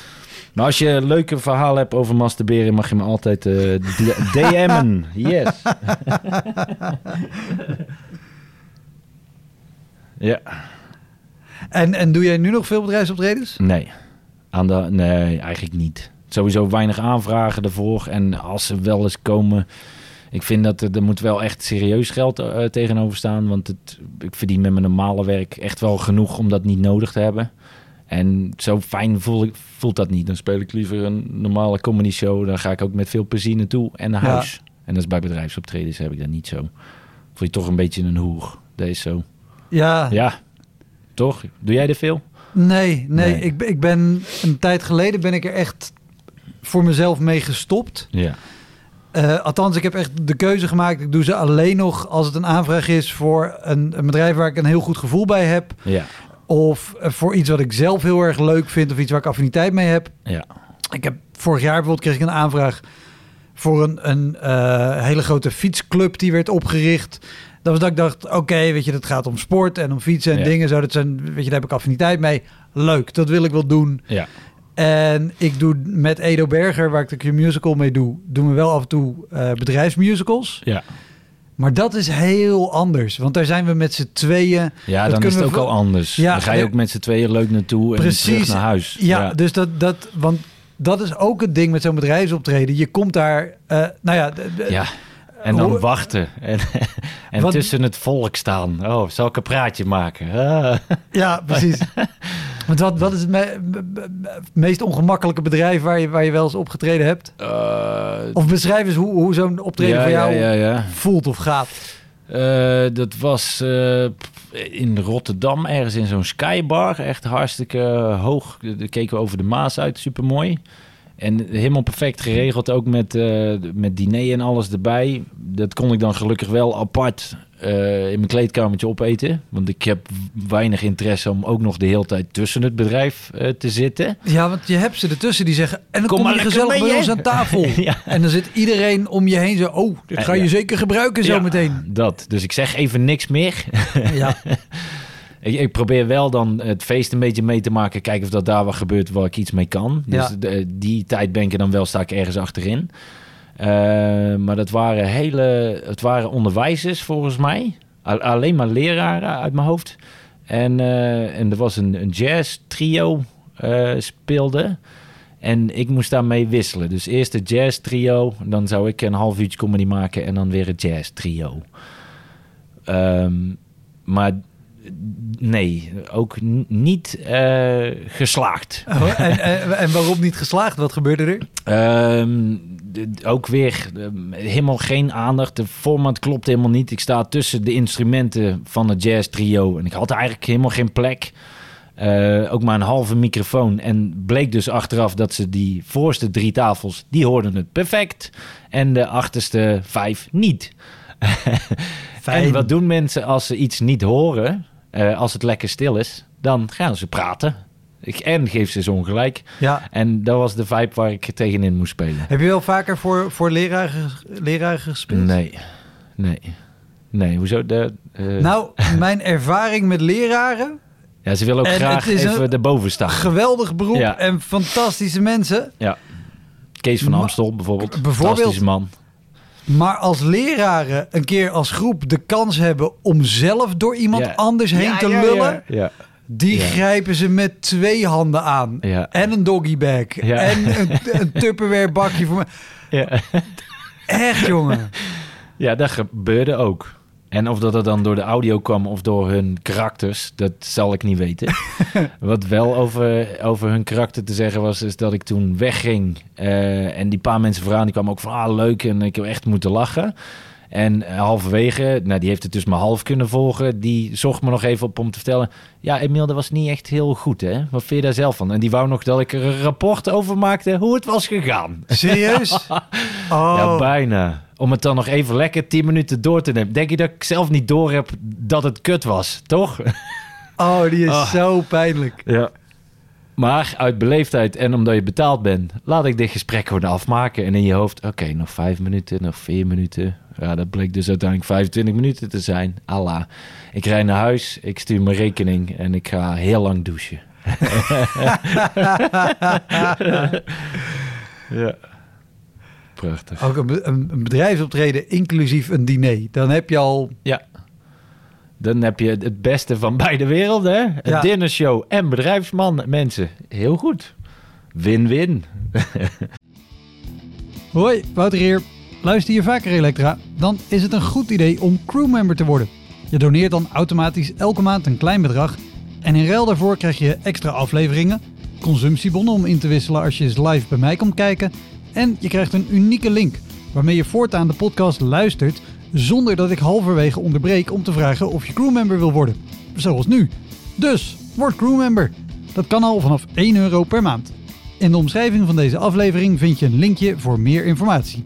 <laughs> maar als je een leuke verhaal hebt over masturberen, mag je me altijd eh, d- DM'en. <laughs> Yes. <laughs> Ja. En, en doe jij nu nog veel bedrijfsoptredens? Nee. Aan de, nee, eigenlijk niet. Sowieso weinig aanvragen ervoor. En als ze wel eens komen... Ik vind dat er, er moet wel echt serieus geld eh, tegenover staan. Want het, ik verdien met mijn normale werk echt wel genoeg om dat niet nodig te hebben. En zo fijn voel ik, voelt dat niet. Dan speel ik liever een normale comedy show. Dan ga ik ook met veel plezier naartoe en naar Ja. huis. En dat is bij bedrijfsoptredens heb ik dat niet zo. Voel je toch een beetje een hoer. Dat is zo. Ja, Ja, toch? Doe jij er veel? nee, nee. Nee. Ik, ben- ik ben een tijd geleden ben ik er echt voor mezelf mee gestopt. Ja. Eh, althans, ik heb echt de keuze gemaakt. Ik doe ze alleen nog als het een aanvraag is voor een, een bedrijf waar ik een heel goed gevoel bij heb. Ja. Of eh, voor iets wat ik zelf heel erg leuk vind of iets waar ik affiniteit mee heb. Ja. Ik heb vorig jaar bijvoorbeeld kreeg ik een aanvraag voor een, een eh, hele grote fietsclub die werd opgericht. Dat was dat ik dacht, oké, weet je, dat gaat om sport en om fietsen en Ja. dingen. Zo, dat zijn, weet je, daar heb ik affiniteit mee. Leuk, dat wil ik wel doen. Ja. En ik doe met Edo Berger, waar ik de Q-musical mee doe, doen we wel af en toe eh, bedrijfsmusicals. Ja. Maar dat is heel anders, want daar zijn we met z'n tweeën. Ja, Dat dan is kunnen het ook al anders. Ja, dan ga je ja. ook met z'n tweeën leuk naartoe en Precies. terug naar huis. Ja, dus dat, dat, want dat is ook het ding met zo'n bedrijfsoptreden. Je komt daar, eh, nou ja, Ja. En dan Hoe- wachten. <laughs> En, en Wat- tussen het volk staan. Oh, zal ik een praatje maken? Ah. Ja, precies. <laughs> Want wat, wat is het me- me- me- meest ongemakkelijke bedrijf waar je, waar je wel eens opgetreden hebt? Eh, Of beschrijf eens hoe, hoe zo'n optreden ja, voor jou Ja, voelt of gaat. Eh, dat was eh, in Rotterdam, ergens in zo'n skybar. Echt hartstikke hoog. Daar keken we over de Maas uit, supermooi. En helemaal perfect geregeld, ook met, met diner en alles erbij. Dat kon ik dan gelukkig wel apart eh, in mijn kleedkamertje opeten. Want ik heb weinig interesse om ook nog de hele tijd tussen het bedrijf eh, te zitten. Ja, want je hebt ze ertussen die zeggen... en dan Kom je gezellig bij ons aan tafel. <laughs> Ja. En dan zit iedereen om je heen zo... oh, dit ga je Ja. zeker gebruiken Ja, zometeen. Dat. Dus ik zeg even niks meer. <laughs> Ja. <laughs> Ik, ik probeer wel dan het feest een beetje mee te maken. Kijken of dat daar wat gebeurt waar ik iets mee kan. Dus de- die tijd ben ik er dan wel, sta ik ergens achterin. Eh, maar dat waren hele... Het waren onderwijzers volgens mij. Alleen maar leraren uit mijn hoofd. En, eh, en er was een, een jazz trio eh, speelde. En ik moest daarmee wisselen. Dus eerst de jazz trio. Dan zou ik een half uurtje comedy maken. En dan weer het jazz trio. Ehm, maar nee, ook niet eh, geslaagd. Oh, en, en, en waarom niet geslaagd? Wat gebeurde er? Ehm, ook weer ehm, helemaal geen aandacht. De format klopt helemaal niet. Ik sta tussen de instrumenten van het jazz trio. En ik had eigenlijk helemaal geen plek. Eh, ook maar een halve microfoon. En bleek dus achteraf dat ze die voorste drie tafels... die hoorden het perfect. En de achterste vijf niet. <laughs> En wat doen mensen als ze iets niet horen? Eh, als het lekker stil is, dan gaan ze praten. Ik, en geef ze ze ongelijk. Ja. En dat was de vibe waar ik tegenin moest spelen. Heb je wel vaker voor, voor leraren, leraren gespeeld? Nee, nee, nee. Hoezo? De, eh, Nou, <laughs> mijn ervaring met leraren... ja, ze willen ook en graag even erboven staan. geweldig beroep Ja. en fantastische mensen. Ja. Kees van Amstel bijvoorbeeld. bijvoorbeeld- Fantastische man. Maar als leraren een keer als groep de kans hebben om zelf door iemand Ja. anders heen Ja, te ja, lullen, Ja. die Ja. grijpen ze met twee handen aan. Ja. En een doggybag. Ja. En een, een <laughs> Tupperware bakje voor me. Ja. Echt, jongen. ja, dat gebeurde ook. En of dat er dan door de audio kwam of door hun karakters, dat zal ik niet weten. <laughs> Wat wel over, over hun karakter te zeggen was, is dat ik toen wegging. eh, en die paar mensen vooraan, die kwamen ook van, ah, leuk. En ik heb echt moeten lachen. En halverwege, nou, die heeft het dus maar half kunnen volgen. Die zocht me nog even op om te vertellen... Ja, Emiel, dat was niet echt heel goed, hè? Wat vind je daar zelf van? En die wou nog dat ik er een rapport over maakte hoe het was gegaan. Serieus? <laughs> Oh. Ja, bijna. Om het dan nog even lekker 10 minuten door te nemen. Denk je dat ik zelf niet door heb dat het kut was, toch? <laughs> oh, die is Ah. zo pijnlijk. Ja. Maar uit beleefdheid en omdat je betaald bent, laat ik dit gesprek gewoon afmaken. En in je hoofd, oké, nog vijf minuten, nog vier minuten. Ja, dat bleek dus uiteindelijk 25 minuten te zijn. Allah. Ik rijd naar huis, ik stuur mijn rekening en ik ga heel lang douchen. <laughs> <laughs> ja. Prachtig. Ook een, een bedrijfsoptreden inclusief een diner. Dan heb je al... Ja. Dan heb je het beste van beide werelden. Hè? Een Ja. dinnershow en bedrijfsman mensen. Heel goed. Win-win. <laughs> Hoi, Wouter hier. Luister je vaker Elektra? Dan is het een goed idee om crewmember te worden. Je doneert dan automatisch elke maand een klein bedrag. En in ruil daarvoor krijg je extra afleveringen, consumptiebonnen om in te wisselen als je eens live bij mij komt kijken. En je krijgt een unieke link waarmee je voortaan de podcast luistert zonder dat ik halverwege onderbreek om te vragen of je crewmember wil worden. Zoals nu. Dus, word crewmember. Dat kan al vanaf 1 euro per maand. In de omschrijving van deze aflevering vind je een linkje voor meer informatie.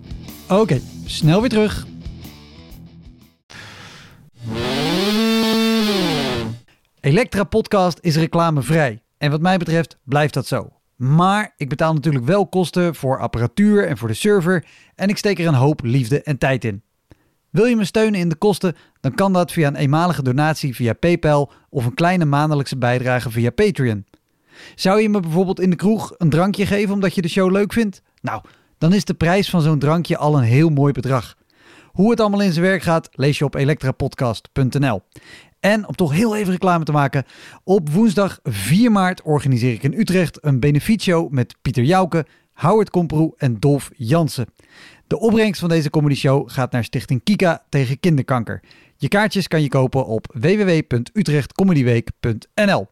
Oké, snel weer terug. Elektra Podcast is reclamevrij. En wat mij betreft blijft dat zo. Maar ik betaal natuurlijk wel kosten voor apparatuur en voor de server. En ik steek er een hoop liefde en tijd in. Wil je me steunen in de kosten? Dan kan dat via een eenmalige donatie via PayPal of een kleine maandelijkse bijdrage via Patreon. Zou je me bijvoorbeeld in de kroeg een drankje geven omdat je de show leuk vindt? Nou, dan is de prijs van zo'n drankje al een heel mooi bedrag. Hoe het allemaal in zijn werk gaat, lees je op elektrapodcast.nl. En om toch heel even reclame te maken, op woensdag 4 maart organiseer ik in Utrecht een benefietshow met Pieter Jouke, Howard Komproe en Dolf Jansen. De opbrengst van deze comedy show gaat naar Stichting Kika tegen kinderkanker. Je kaartjes kan je kopen op www.utrechtcomedyweek.nl.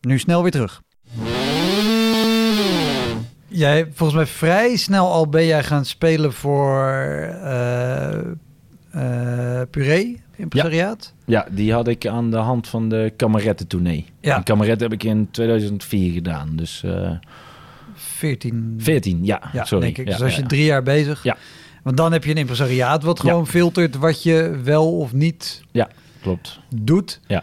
Nu snel weer terug. Jij, volgens mij vrij snel al ben jij gaan spelen voor eh eh, Puree, impresariaat. Ja, die had ik aan de hand van de kamerettentournee. Ja. Kameret heb ik in 2004 gedaan. Dus eh 14, 14, ja, ja, sorry. denk ik. Ja, dus als ja. je drie jaar bezig. Ja. Want dan heb je een impresariaat wat Ja. gewoon filtert wat je wel of niet Klopt. doet. Ja.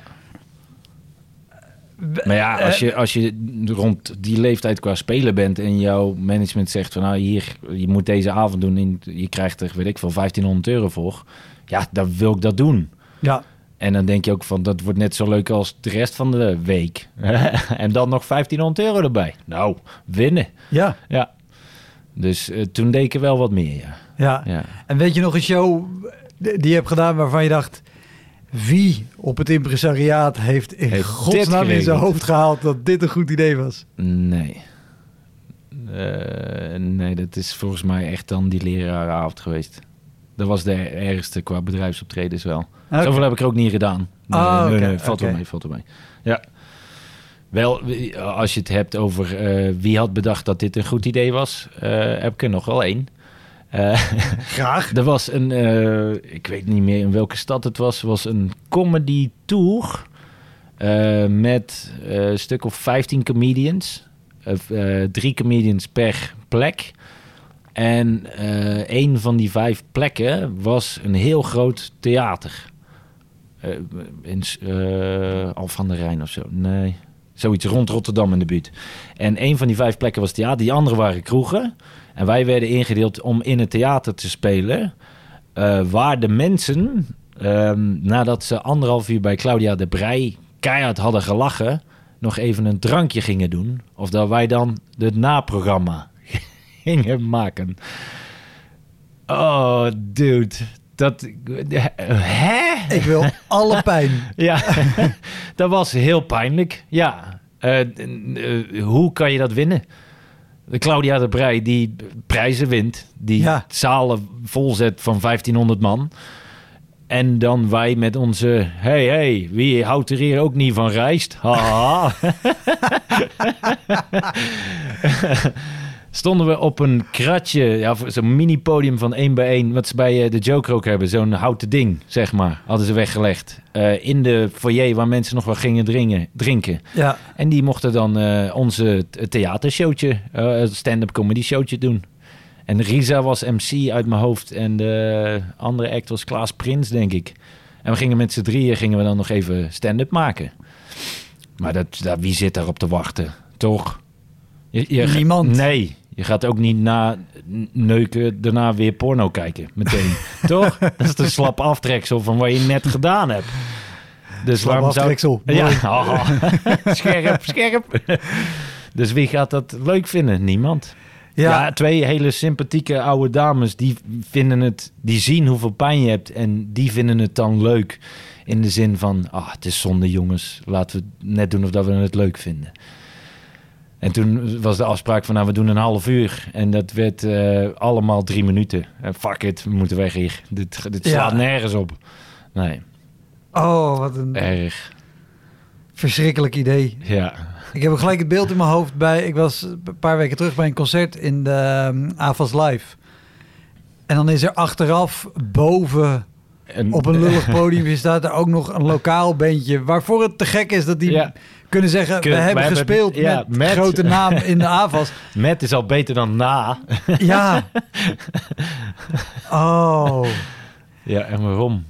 Maar ja, als je, als je rond die leeftijd qua speler bent en jouw management zegt van nou hier, je moet deze avond doen en je krijgt er, weet ik veel, 1500 euro voor. Ja, dan wil ik dat doen. Ja, En dan denk je ook van dat wordt net zo leuk als de rest van de week. <laughs> en dan nog 1500 euro erbij. Nou, winnen. ja, Ja. Dus eh, toen deed ik er wel wat meer, ja. ja. ja. En weet je nog een show die je hebt gedaan waarvan je dacht... Wie op het impresariaat heeft in Heeft godsnaam in zijn hoofd gehaald dat dit een goed idee was? Nee. Eh, nee, dat is volgens mij echt dan die lerarenavond geweest. Dat was de ergste qua bedrijfsoptredens wel. Oké. Zoveel heb ik er ook niet gedaan. Nee, Ah, nee, valt wel oké. mee, valt wel mee. Ja. Wel, als je het hebt over eh, wie had bedacht dat dit een goed idee was, eh, heb ik er nog wel één. Eh, <laughs> Graag. er was een, ik weet niet meer in welke stad het was, was een comedy tour met een stuk of 15 comedians. Drie comedians per plek. En eh een van die vijf plekken was een heel groot theater. Eh, in uh, Al van der Rijn of zo. Nee, zoiets rond Rotterdam in de buurt. En een van die vijf plekken was theater, die andere waren kroegen. En wij werden ingedeeld om in het theater te spelen. waar de mensen, ehm, nadat ze anderhalf uur bij Claudia de Brij keihard hadden gelachen, nog even een drankje gingen doen. Of dat wij dan het naprogramma gingen maken. Oh, dude. Dat. Hè? Ik wil alle pijn. <laughs> Ja, <laughs> dat was heel pijnlijk. Ja. Eh, eh, hoe kan je dat winnen? De Claudia de Brij die prijzen wint, die Ja. zalen volzet van 1500 man. En dan wij met onze, hey hey, wie houdt er hier ook niet van rijst? Haha. <laughs> Stonden we op een kratje, ja, zo'n mini-podium van 1 bij 1, wat ze bij eh, de Joker ook hebben, zo'n houten ding, zeg maar, hadden ze weggelegd. Eh, in de foyer waar mensen nog wel gingen dringen, drinken. Ja, En die mochten dan eh, onze theatershowtje, stand-up comedy showtje doen. En Risa was MC uit mijn hoofd en de andere act was Klaas Prins, denk ik. En we gingen met z'n drieën gingen we dan nog even stand-up maken. Maar dat, dat, wie zit daarop te wachten? Toch? Je, je, Niemand. Nee, je gaat ook niet na neuken daarna weer porno kijken, meteen. <laughs> Toch? Dat is de slap aftreksel van wat je net gedaan hebt. Dus Slap waarom zou... aftreksel. Ja, <laughs> <laughs> scherp, scherp. Dus wie gaat dat leuk vinden? Niemand. Ja. ja, twee hele sympathieke oude dames die vinden het, die zien hoeveel pijn je hebt en die vinden het dan leuk. In de zin van, ah, het is zonde jongens, laten we net doen of dat we het leuk vinden. En toen was de afspraak van, nou, we doen een half uur. En dat werd eh, allemaal drie minuten. En fuck it, we moeten weg hier. Dit, dit slaat Ja. nergens op. Nee, Oh, wat een erg. verschrikkelijk idee. Ja, Ik heb gelijk het beeld in mijn hoofd bij... Ik was een paar weken terug bij een concert in de um, AFAS Live. En dan is er achteraf boven op een lullig <laughs> podium staat er ook nog een lokaal bandje... waarvoor het te gek is dat die Ja. kunnen zeggen... Kun- we hebben hebben- gespeeld ja, met, grote naam in de AFAS. <laughs> Met is al beter dan na. Ja. <laughs> Oh, Ja, en waarom?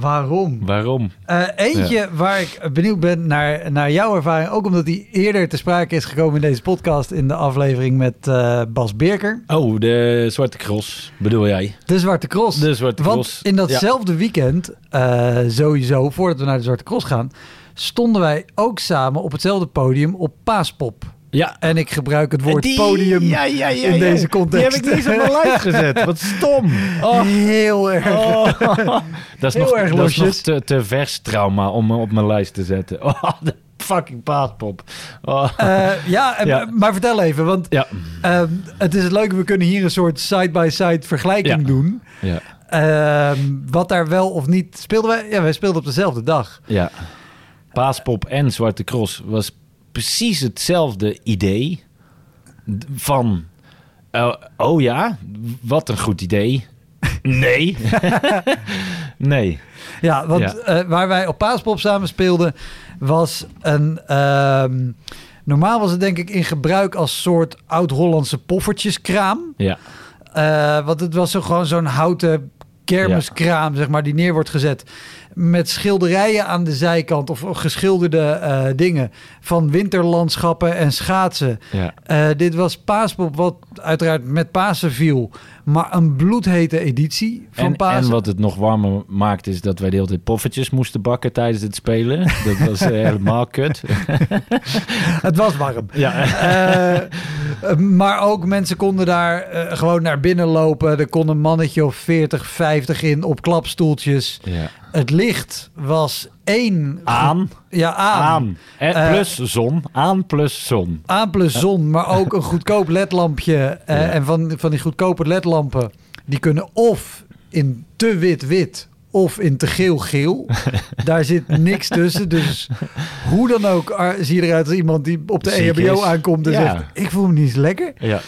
Waarom? Waarom? Eh, eentje waar ik benieuwd ben naar, naar jouw ervaring, ook omdat die eerder te sprake is gekomen in deze podcast in de aflevering met eh, Bas Birker, Oh, de Zwarte Cross, bedoel jij? de Zwarte Cross. De Zwarte Want Cross. in datzelfde weekend, eh, sowieso, voordat we naar de Zwarte Cross gaan, stonden wij ook samen op hetzelfde podium op Paaspop. Ja. En ik gebruik het woord Die- podium ja, ja, ja, in deze context. Die heb ik niet eens op mijn lijst gezet. Wat stom. Oh. Heel erg. Oh. <laughs> Dat is Heel nog, erg dat is nog te, te vers trauma om me op mijn lijst te zetten. <laughs> Oh, de fucking paaspop. Oh. Eh, ja, maar vertel even, want ehm, het is het leuke, we kunnen hier een soort side-by-side vergelijking doen. Ja. Ehm, wat daar wel of niet speelden wij? Ja, wij speelden op dezelfde dag. ja. Paaspop en Zwarte Cross was precies hetzelfde idee van... eh, oh ja, wat een goed idee. Nee. <laughs> nee. Ja, want Ja. eh, waar wij op Paaspop samen speelden, was een. ehm, normaal was het denk ik in gebruik als soort oud-Hollandse poffertjeskraam. Ja. Eh, want het was zo gewoon zo'n houten kermiskraam, zeg maar, die neer wordt gezet. Met schilderijen aan de zijkant of geschilderde eh, dingen van winterlandschappen en schaatsen. Ja. Eh, dit was Paaspop, wat uiteraard met Pasen viel. Maar een bloedhete editie van En, Pasen. en wat het nog warmer maakt is dat wij de hele tijd poffertjes moesten bakken tijdens het spelen. Dat was eh, helemaal kut. <laughs> Het was warm. Ja. Eh, maar ook mensen konden daar eh, gewoon naar binnen lopen. Er kon een mannetje of 40, 50 in op klapstoeltjes. ja. Het licht was één... Aan. Ja, aan. Aan. En Eh, plus zon. Aan plus zon. Aan plus zon, maar ook een goedkoop ledlampje. eh, Ja. En van, van die goedkope ledlampen, die kunnen of in te wit-wit of in te geel-geel. <laughs> Daar zit niks tussen. Dus hoe dan ook ah, zie je eruit als iemand die op de Ziek EHBO is. aankomt en Ja. zegt... ik voel me niet lekker. Ja.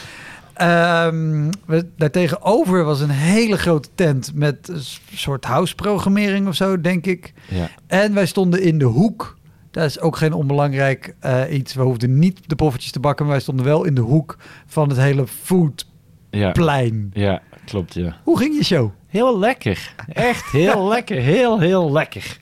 We, daartegenover was een hele grote tent met een soort house-programmering of zo, denk ik. Ja. En wij stonden in de hoek. Dat is ook geen onbelangrijk eh, iets. We hoefden niet de poffertjes te bakken, maar wij stonden wel in de hoek van het hele foodplein. Ja. ja, klopt ja. Hoe ging je show? Heel lekker. Echt heel <laughs> lekker. Heel, heel lekker.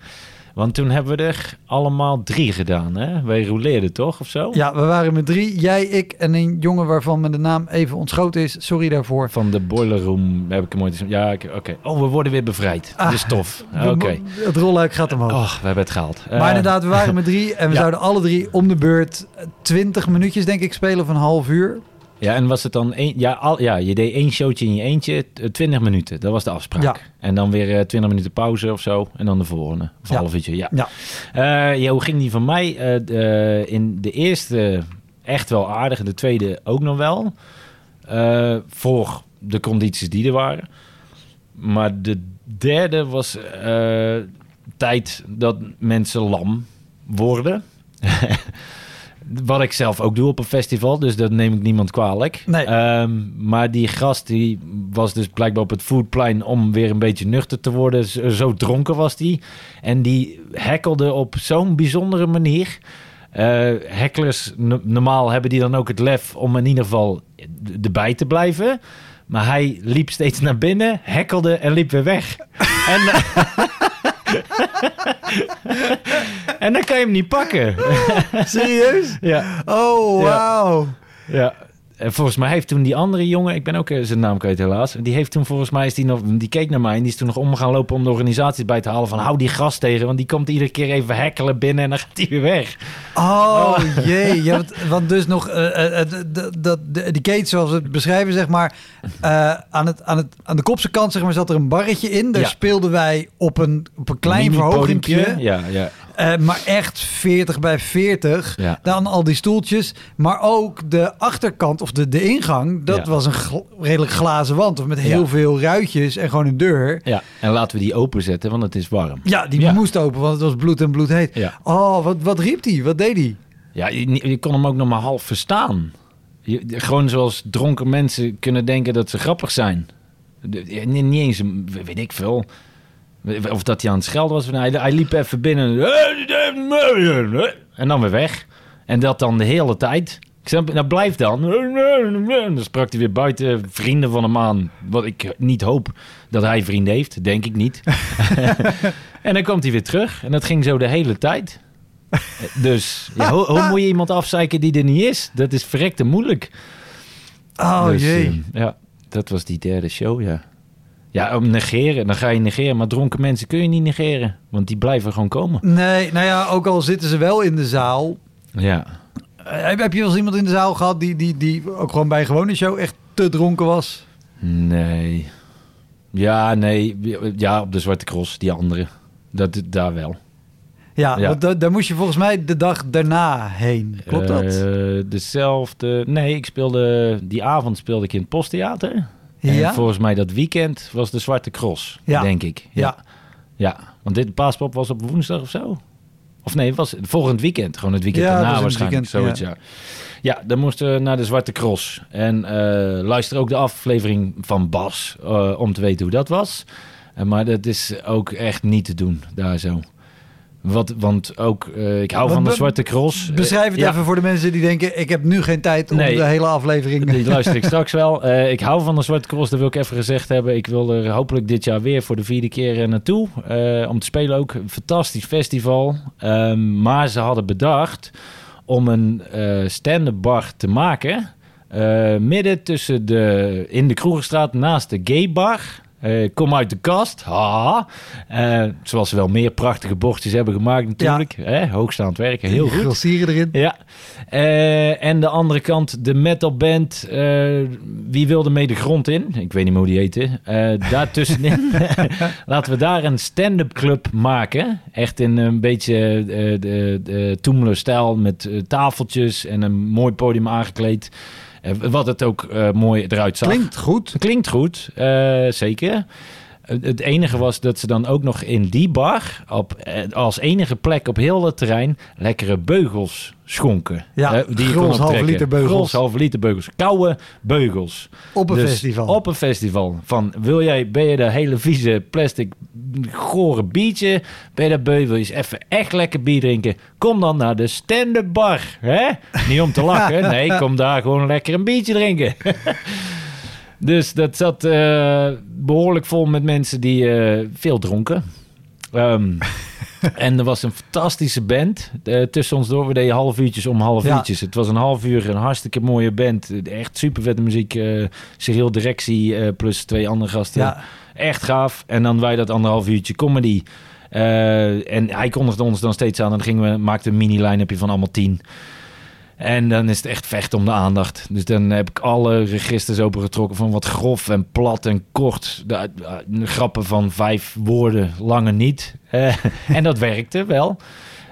Want toen hebben we er allemaal drie gedaan, hè? Wij rouleerden toch, of zo? Ja, we waren met drie. Jij, ik en een jongen waarvan me de naam even ontschoten is. Sorry daarvoor. Van de boiler room heb ik hem ooit. Ja, oké. Oh, we worden weer bevrijd. Ah, de stof. We- Oké. Het rolluik gaat omhoog. Oh, we hebben het gehaald. Maar Eh, inderdaad, we waren met drie <laughs> en we ja. zouden alle drie om de beurt 20 minuutjes, denk ik, spelen van een half uur. Ja, en was het dan één... Ja, al, ja, je deed één showtje in je eentje, t- 20 minuten. Dat was de afspraak. Ja. En dan weer eh, 20 minuten pauze of zo. En dan de volgende. Of Ja. half uurtje, ja. Ja. Eh, ja, hoe ging die van mij? Eh, de- in de eerste echt wel aardig. en De tweede ook nog wel. Eh, voor de condities die er waren. Maar de derde was eh, tijd dat mensen lam worden. <laughs> Wat ik zelf ook doe op een festival, dus dat neem ik niemand kwalijk. Nee. Ehm, maar die gast die was dus blijkbaar op het foodplein om weer een beetje nuchter te worden. Zo, zo dronken was die. En die hekkelde op zo'n bijzondere manier. Eh no- normaal hebben die dan ook het lef om in ieder geval erbij te blijven. Maar hij liep steeds naar binnen, hekkelde en liep weer weg. <laughs> en, en dan kan je hem niet pakken. <laughs> Serieus? ja, Oh, wauw. ja. Eh, volgens mij heeft toen die andere jongen, ik ben ook eh, zijn naam kwijt helaas, die heeft toen volgens mij, is die, nog, die keek naar mij en die is toen nog om gaan lopen om de organisatie bij te halen van hou die gast tegen, want die komt iedere keer even hekkelen binnen en dan gaat hij weer weg. Oh, <laughs> jee. Ja, want, want dus nog, eh, eh, dat de, die Kate, zoals we het beschrijven, zeg maar, aan, het, aan, het, aan de kopse kant zeg maar, zat er een barretje in. Daar Ja. speelden wij op een, op een klein verhogingje. Ja, ja. Eh, maar echt 40 bij 40. Ja. Dan al die stoeltjes. Maar ook de achterkant of de, de ingang. Dat Ja. was een gl- redelijk glazen wand. Of met heel Ja. veel ruitjes en gewoon een deur. ja. En laten we die openzetten, want het is warm. Ja, die moest open, want het was bloed en bloed heet. Ja. Oh, wat, wat riep hij? Wat deed hij? Ja, je, je kon hem ook nog maar half verstaan. Je, gewoon zoals dronken mensen kunnen denken dat ze grappig zijn. Niet, eens, een- weet ik veel. Of dat hij aan het schelden was. Hij, hij liep even binnen. En dan weer weg. En dat dan de hele tijd. Ik zei, nou blijf dan. Dan sprak hij weer buiten vrienden van hem aan. Wat ik niet hoop dat hij vrienden heeft. Denk ik niet. <laughs> en dan komt hij weer terug. En dat ging zo de hele tijd. Dus ja, hoe, hoe moet je iemand afzeiken die er niet is? Dat is verrekte moeilijk. Oh Dus, jee. eh, ja, dat was die derde show, ja. Ja, om negeren, dan ga je negeren. Maar dronken mensen kun je niet negeren. Want die blijven gewoon komen. Nee, nou ja, ook al zitten ze wel in de zaal. Ja. Eh, heb, heb je wel eens iemand in de zaal gehad die, die, die ook gewoon bij een gewone show echt te dronken was? Nee. Ja, nee. Ja, op de Zwarte Cross, die andere. Dat, daar wel. Ja, Ja. want da- daar moest je volgens mij de dag daarna heen. Klopt dat? Eh, dezelfde... Nee, ik speelde... Die avond speelde ik in het Posttheater. Ja? En volgens mij dat weekend was de Zwarte Cross, Ja. denk ik. Ja. Ja, want dit paaspop was op woensdag of zo. Of nee, het was volgend weekend. Gewoon het weekend daarna waarschijnlijk. weekend, zoiets, ja. ja. dan moesten we naar de Zwarte Cross. En eh, luister ook de aflevering van Bas, eh, om te weten hoe dat was. Eh, maar dat is ook echt niet te doen, daar zo. Wat, want ook, eh, ik hou van de Zwarte Cross. Beschrijf het Ja. even voor de mensen die denken... ik heb nu geen tijd om Nee. de hele aflevering... Die luister ik straks wel. Eh, ik hou van de Zwarte Cross, dat wil ik even gezegd hebben. Ik wil er hopelijk dit jaar weer voor de vierde keer eh, naartoe. eh, om te spelen ook. Een fantastisch festival. Ehm, maar ze hadden bedacht om een eh stand-up bar te maken. eh, midden tussen de... In de Kroegenstraat naast de gay bar. Eh, kom uit de kast. Ha. Eh, zoals ze wel meer prachtige bordjes hebben gemaakt natuurlijk. Hè? Hoogstaand werken, heel goed. Grossieren erin. Ja. Eh, en de andere kant, de metalband Wie wilde mee de grond in? Ik weet niet meer hoe die heette. Daartussenin <laughs> laten we daar een stand-up club maken. Echt in een beetje de, de Toemler-stijl met tafeltjes en een mooi podium aangekleed. Eh, wat het ook eh, mooi eruit zag. Klinkt goed. Klinkt goed, eh, zeker. Het- enige was dat ze dan ook nog in die bar, op, eh, als enige plek op heel het terrein, lekkere beugels schonken. Ja, Eh, die Grols optrekken. liter beugels. Grols liter beugels. Koude beugels. Op een Dus festival. Op een festival. Van, wil jij, ben je de hele vieze plastic gore biertje? Ben je dat beu? Wil je eens even echt lekker bier drinken? Kom dan naar de stand-up bar. Hè? Niet om te lachen. <laughs> Nee, kom daar gewoon lekker een biertje drinken. <laughs> dus dat zat eh, behoorlijk vol met mensen die eh, veel dronken. Ehm, <laughs> en er was een fantastische band tussen ons door. We deden half uurtjes om half Ja. uurtjes. Het was een half uur, een hartstikke mooie band. Echt super vette muziek. eh Cyril Directie plus twee andere gasten. Ja. Echt gaaf. En dan wij dat anderhalf uurtje comedy. En hij kondigde ons dan steeds aan. En dan gingen we, maakten een mini-line-upje van allemaal tien. En dan is het echt vechten om de aandacht. Dus dan heb ik alle registers opengetrokken van wat grof en plat en kort. De, eh, grappen van vijf woorden, lange niet. <laughs> Eh, en dat werkte wel.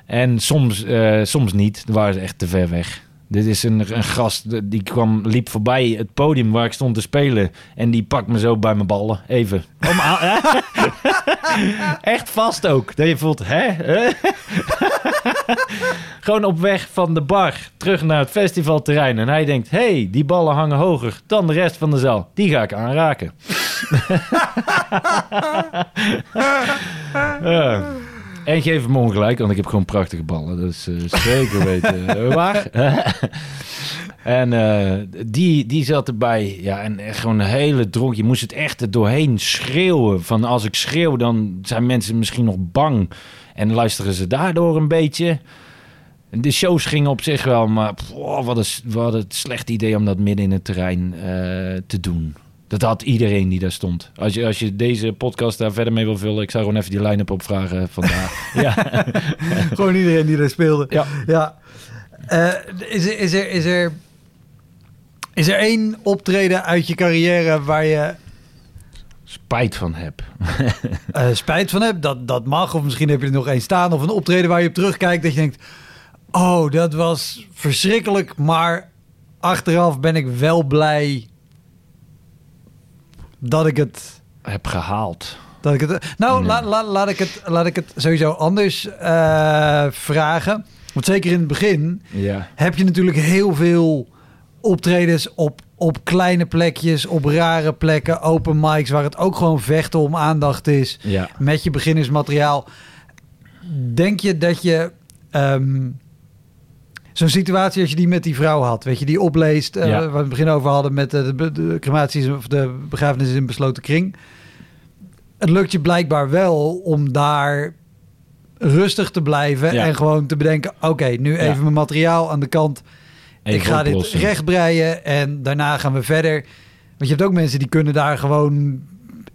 En soms, eh, soms niet. Dan waren ze echt te ver weg. Dit is een, een gast die kwam, liep voorbij het podium waar ik stond te spelen. En die pakt me zo bij mijn ballen. Even. <laughs> Echt vast ook. Dat je voelt, hè? <laughs> Gewoon op weg van de bar terug naar het festivalterrein. En hij denkt, hey, die ballen hangen hoger dan de rest van de zaal. Die ga ik aanraken. <laughs> Ja. En geef hem ongelijk, want ik heb gewoon prachtige ballen. Dat is eh, zeker weten <laughs> eh, waar. <laughs> en eh, die, die zat erbij. Ja, en echt gewoon een hele dronk. Je moest het echt er doorheen schreeuwen. Van als ik schreeuw, dan zijn mensen misschien nog bang. En luisteren ze daardoor een beetje. De shows gingen op zich wel, maar pff, wat, een, wat een slecht idee om dat midden in het terrein te doen. Dat had iedereen die daar stond. Als je, als je deze podcast daar verder mee wil vullen, ik zou gewoon even die line-up opvragen vandaag. <laughs> ja. Gewoon iedereen die daar speelde. Ja. ja. Eh, is, er, is, er, is, er, is er één optreden uit je carrière waar je Spijt van heb. <laughs> eh, spijt van hebt? Dat, dat mag. Of misschien heb je er nog één staan. Of een optreden waar je op terugkijkt dat je denkt... Oh, dat was verschrikkelijk. Maar achteraf ben ik wel blij dat ik het... heb gehaald. Dat ik het nou, Nee. la, la- laat, ik het, laat ik het sowieso anders eh, vragen. Want zeker in het begin Ja. heb je natuurlijk heel veel optredens op, op kleine plekjes, op rare plekken, open mics, waar het ook gewoon vechten om aandacht is Ja. met je beginnersmateriaal. Denk je dat je ehm, zo'n situatie als je die met die vrouw had, weet je, die opleest, eh, Ja. waar we het begin over hadden met eh, de, de crematies of de begrafenis in besloten kring. Het lukt je blijkbaar wel om daar rustig te blijven Ja. en gewoon te bedenken: oké, nu Ja. even mijn materiaal aan de kant. Even ik ga oplossen. dit rechtbreien en daarna gaan we verder. Want je hebt ook mensen die kunnen daar gewoon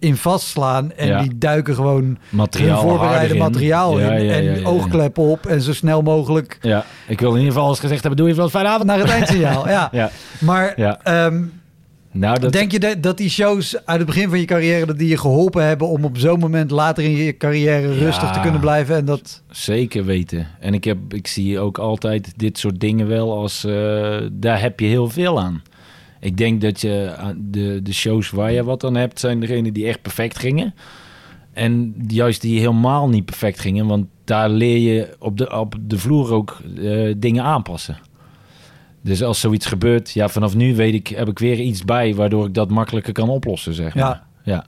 in vastslaan en Ja. die duiken gewoon Materiaal hun voorbereide in. materiaal Ja, in ja, en oogkleppen op en zo snel mogelijk Ja, ik wil in ieder geval eens gezegd hebben, doe even wat fijne avond. naar het <laughs> eindsignaal. Ja. Ja, Maar ja. ehm, Nou, dat, denk je dat, dat die shows uit het begin van je carrière dat die je geholpen hebben om op zo'n moment later in je carrière rustig te kunnen blijven en dat Zeker weten. En ik, heb, ik zie ook altijd dit soort dingen wel als... eh, daar heb je heel veel aan. Ik denk dat je aan de, de shows waar je wat aan hebt... zijn degene die echt perfect gingen. En juist die helemaal niet perfect gingen. Want daar leer je op de, op de vloer ook eh, dingen aanpassen. Dus als zoiets gebeurt... Ja, vanaf nu weet ik, heb ik weer iets bij... waardoor ik dat makkelijker kan oplossen, zeg maar. Ja. ja.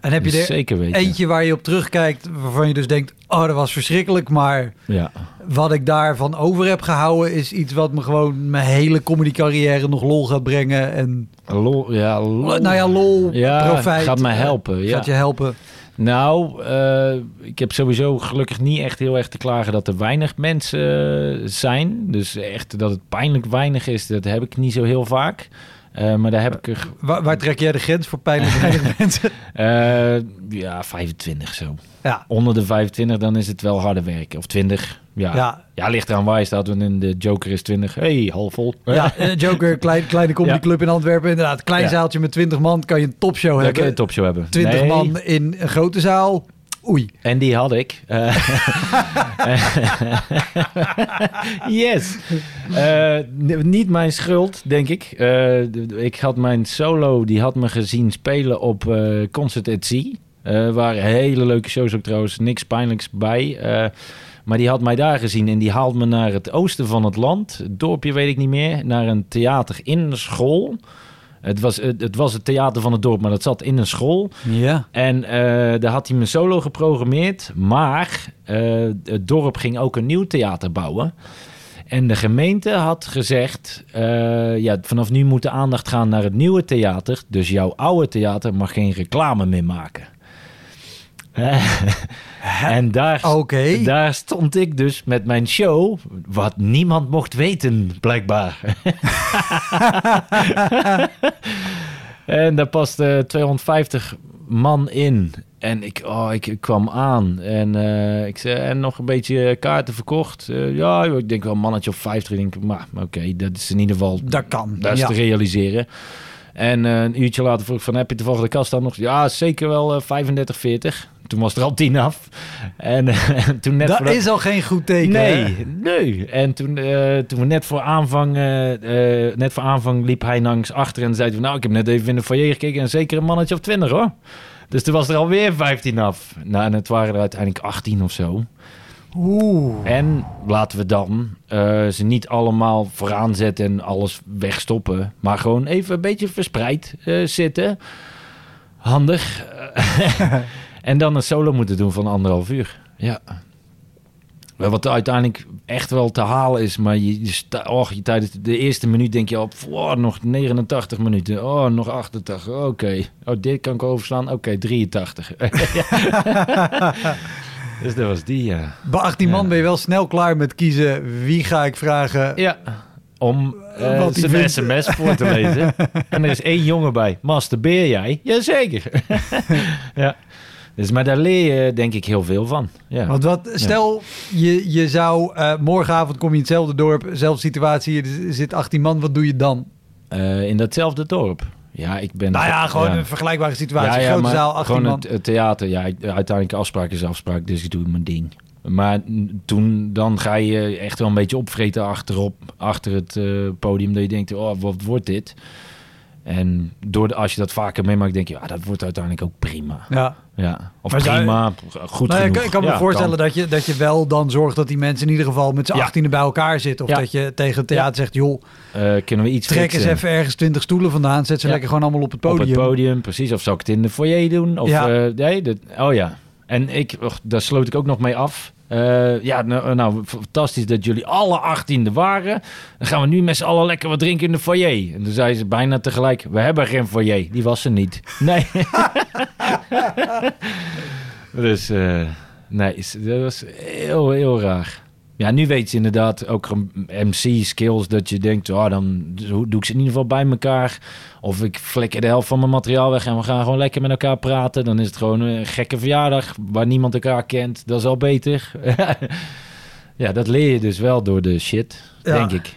En heb je er zeker weten. eentje waar je op terugkijkt waarvan je dus denkt oh dat was verschrikkelijk maar Ja. wat ik daarvan over heb gehouden is iets wat me gewoon mijn hele comedy carrière nog lol gaat brengen en Lol, ja, lol. nou ja lol Ja, profijt gaat mij eh, helpen, ja. gaat je helpen Nou, eh, ik heb sowieso gelukkig niet echt heel erg te klagen dat er weinig mensen eh, zijn. Dus echt dat het pijnlijk weinig is, dat heb ik niet zo heel vaak. Eh, maar daar heb ik er, waar, waar trek jij de grens voor pijnlijk weinig <laughs> mensen eh, ja, 25 zo. ja Onder de 25, dan is het wel harder werken. Of 20, ja. Ja, ja ligt eraan waar je staat. Want in de Joker is 20, hey, half vol. ja, <laughs> eh, Joker, klein, kleine comedyclub in Antwerpen. Inderdaad, klein Ja. zaaltje met 20 man kan je een topshow Daar kun je hebben. een topshow hebben. 20 Nee. man in een grote zaal. Oei. En die had ik. Eh, <laughs> yes. Eh, niet mijn schuld, denk ik. Eh, ik had mijn solo, die had me gezien spelen op Concert at Sea. Eh waren hele leuke shows ook trouwens, niks pijnlijks bij. Maar die had mij daar gezien en die haalt me naar het oosten van het land. Het dorpje weet ik niet meer. Naar een theater in de school. Het was het, het was het theater van het dorp, maar dat zat in een school. Ja. En eh, daar had hij mijn solo geprogrammeerd. Maar eh, het dorp ging ook een nieuw theater bouwen. En de gemeente had gezegd: eh, ja, vanaf nu moet de aandacht gaan naar het nieuwe theater. Dus jouw oude theater mag geen reclame meer maken. En daar, daar stond ik dus met mijn show, wat niemand mocht weten, blijkbaar. <laughs> en daar paste 250 man in. En ik, oh, ik, ik kwam aan en eh, ik zei, en nog een beetje kaarten verkocht. Eh, ja, ik denk wel een mannetje of 50. Ik denk, maar oké, dat is in ieder geval Dat kan. dat is ja. te realiseren. En eh, een uurtje later vroeg ik van, heb je toevallig de kast dan nog? Ja, zeker wel eh 35, 40. Toen was er al 10 af. En eh, toen net Dat voor is al geen goed teken. hè? Nee, nee. En toen, eh, toen we net voor aanvang, eh, eh, net voor aanvang liep hij langs achter en zei hij, nou, ik heb net even in de foyer gekeken en zeker een mannetje of 20 hoor. Dus er was er alweer 15 af. Nou, en het waren er uiteindelijk 18 of zo. Oeh. En laten we dan eh, ze niet allemaal vooraan zetten en alles wegstoppen. Maar gewoon even een beetje verspreid eh, zitten. Handig. <laughs> en dan een solo moeten doen van anderhalf uur. Ja. Wat uiteindelijk echt wel te halen is. Maar je, je, oh, je tijdens de eerste minuut denk je op... Oh, nog 89 minuten. Oh, nog 88. Oké. Oh, dit kan ik overslaan. Oké, 83. <laughs> <laughs> Dus dat was die, ja. Bij 18 man Ja. ben je wel snel klaar met kiezen wie ga ik vragen. Ja, om eh, Wat die zijn vindt. sms voor te lezen. <laughs> en er is één jongen bij. Masturbeer jij? Jazeker. <laughs> ja. Dus, maar daar leer je denk ik heel veel van. Ja. Want wat, stel je, je zou eh, morgenavond kom je in hetzelfde dorp, zelfde situatie, er zit 18 man, wat doe je dan? Eh, in datzelfde dorp. Ja, ik ben... Nou ja, gewoon ja. een vergelijkbare situatie. Ja, ja, Grote zaal, 18 gewoon man. Het, het theater, ja, uiteindelijk afspraak is afspraak, dus ik doe mijn ding. Maar toen, dan ga je echt wel een beetje opvreten achterop, achter het eh, podium, dat je denkt, oh, wat wordt dit? En door de, als je dat vaker meemaakt, denk je, ja, dat wordt uiteindelijk ook prima. Ja. Ja, of Maar zou- prima, goed Nou, ik, genoeg. kan- ik kan me Ja, voorstellen Dat, je, dat je wel dan zorgt dat die mensen in ieder geval met z'n Ja. 18 bij elkaar zitten. Of dat je tegen het theater zegt, joh, Eh, kunnen we iets trek eens even ergens 20 stoelen vandaan. Zet ze lekker gewoon allemaal op het Op podium. het podium, precies. Of zou ik het in de foyer doen? Of, Ja. ja. nee, dat, oh ja. En ik, och, daar sloot ik ook nog mee af. Eh, ja, nou, nou, fantastisch dat jullie alle 18 er waren. Dan gaan we nu met z'n allen lekker wat drinken in de foyer. En toen zei ze bijna tegelijk, we hebben geen foyer. Die was er niet. Nee. <laughs> dus, eh, nee, dat was heel, heel raar. Ja, nu weet je inderdaad ook MC-skills dat je denkt, oh, dan doe ik ze in ieder geval bij elkaar. Of ik flikker de helft van mijn materiaal weg en we gaan gewoon lekker met elkaar praten. Dan is het gewoon een gekke verjaardag waar niemand elkaar kent. Dat is al beter. <laughs> ja, dat leer je dus wel door de shit, Ja. denk ik.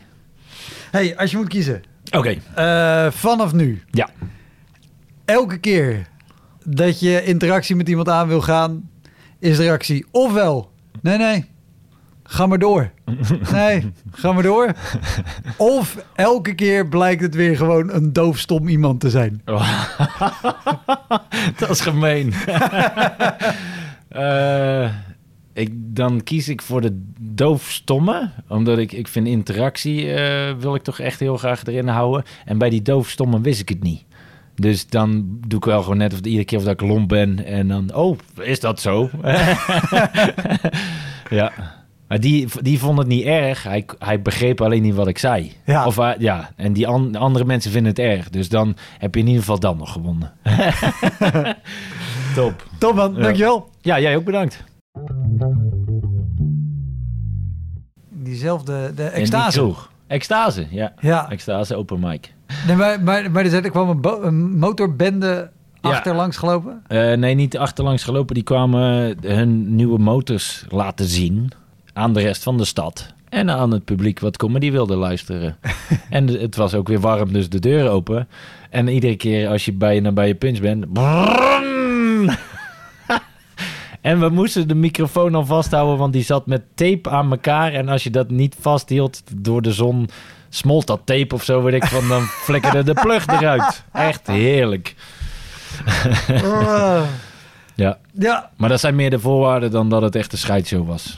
hey, als je moet kiezen, Oké, eh, vanaf nu, ja. elke keer dat je interactie met iemand aan wil gaan, is de reactie ofwel, nee, nee, ga maar door. <laughs> Nee, ga maar door. Of elke keer blijkt het weer gewoon een doofstom iemand te zijn. <laughs> dat is gemeen. <laughs> Eh, ik, dan kies ik voor de doofstomme. Omdat ik, ik vind interactie eh, wil ik toch echt heel graag erin houden. En bij die doofstomme wist ik het niet. Dus dan doe ik wel gewoon net of iedere keer of dat ik lomp ben. En dan, oh, is dat zo? ja. Maar die, die vond het niet erg. Hij, hij begreep alleen niet wat ik zei. Ja. Of, hij- ja. En die an- andere mensen vinden het erg. Dus dan heb je in ieder geval dan nog gewonnen. <laughs> Top. Top man, Ja. dankjewel. Ja, jij ook bedankt. Diezelfde, de En die extase. Extase, ja. Ja, Extase, open mic. nee, maar, maar, maar er zat- kwam een, een motorbende achterlangs gelopen. Eh, nee, niet achterlangs gelopen. Die kwamen hun nieuwe motors laten zien aan de rest van de stad. En aan het publiek wat comedy wilde luisteren. <laughs> en het was ook weer warm, dus de deur open. En iedere keer als je bij, naar bij je punch bent... en we moesten de microfoon al vasthouden, want die zat met tape aan elkaar. En als je dat niet vasthield door de zon... smolt dat tape of zo, weet ik van, dan flikkerde de plug eruit. Echt heerlijk. Ja, ja, maar dat zijn meer de voorwaarden dan dat het echt een scheidshow was.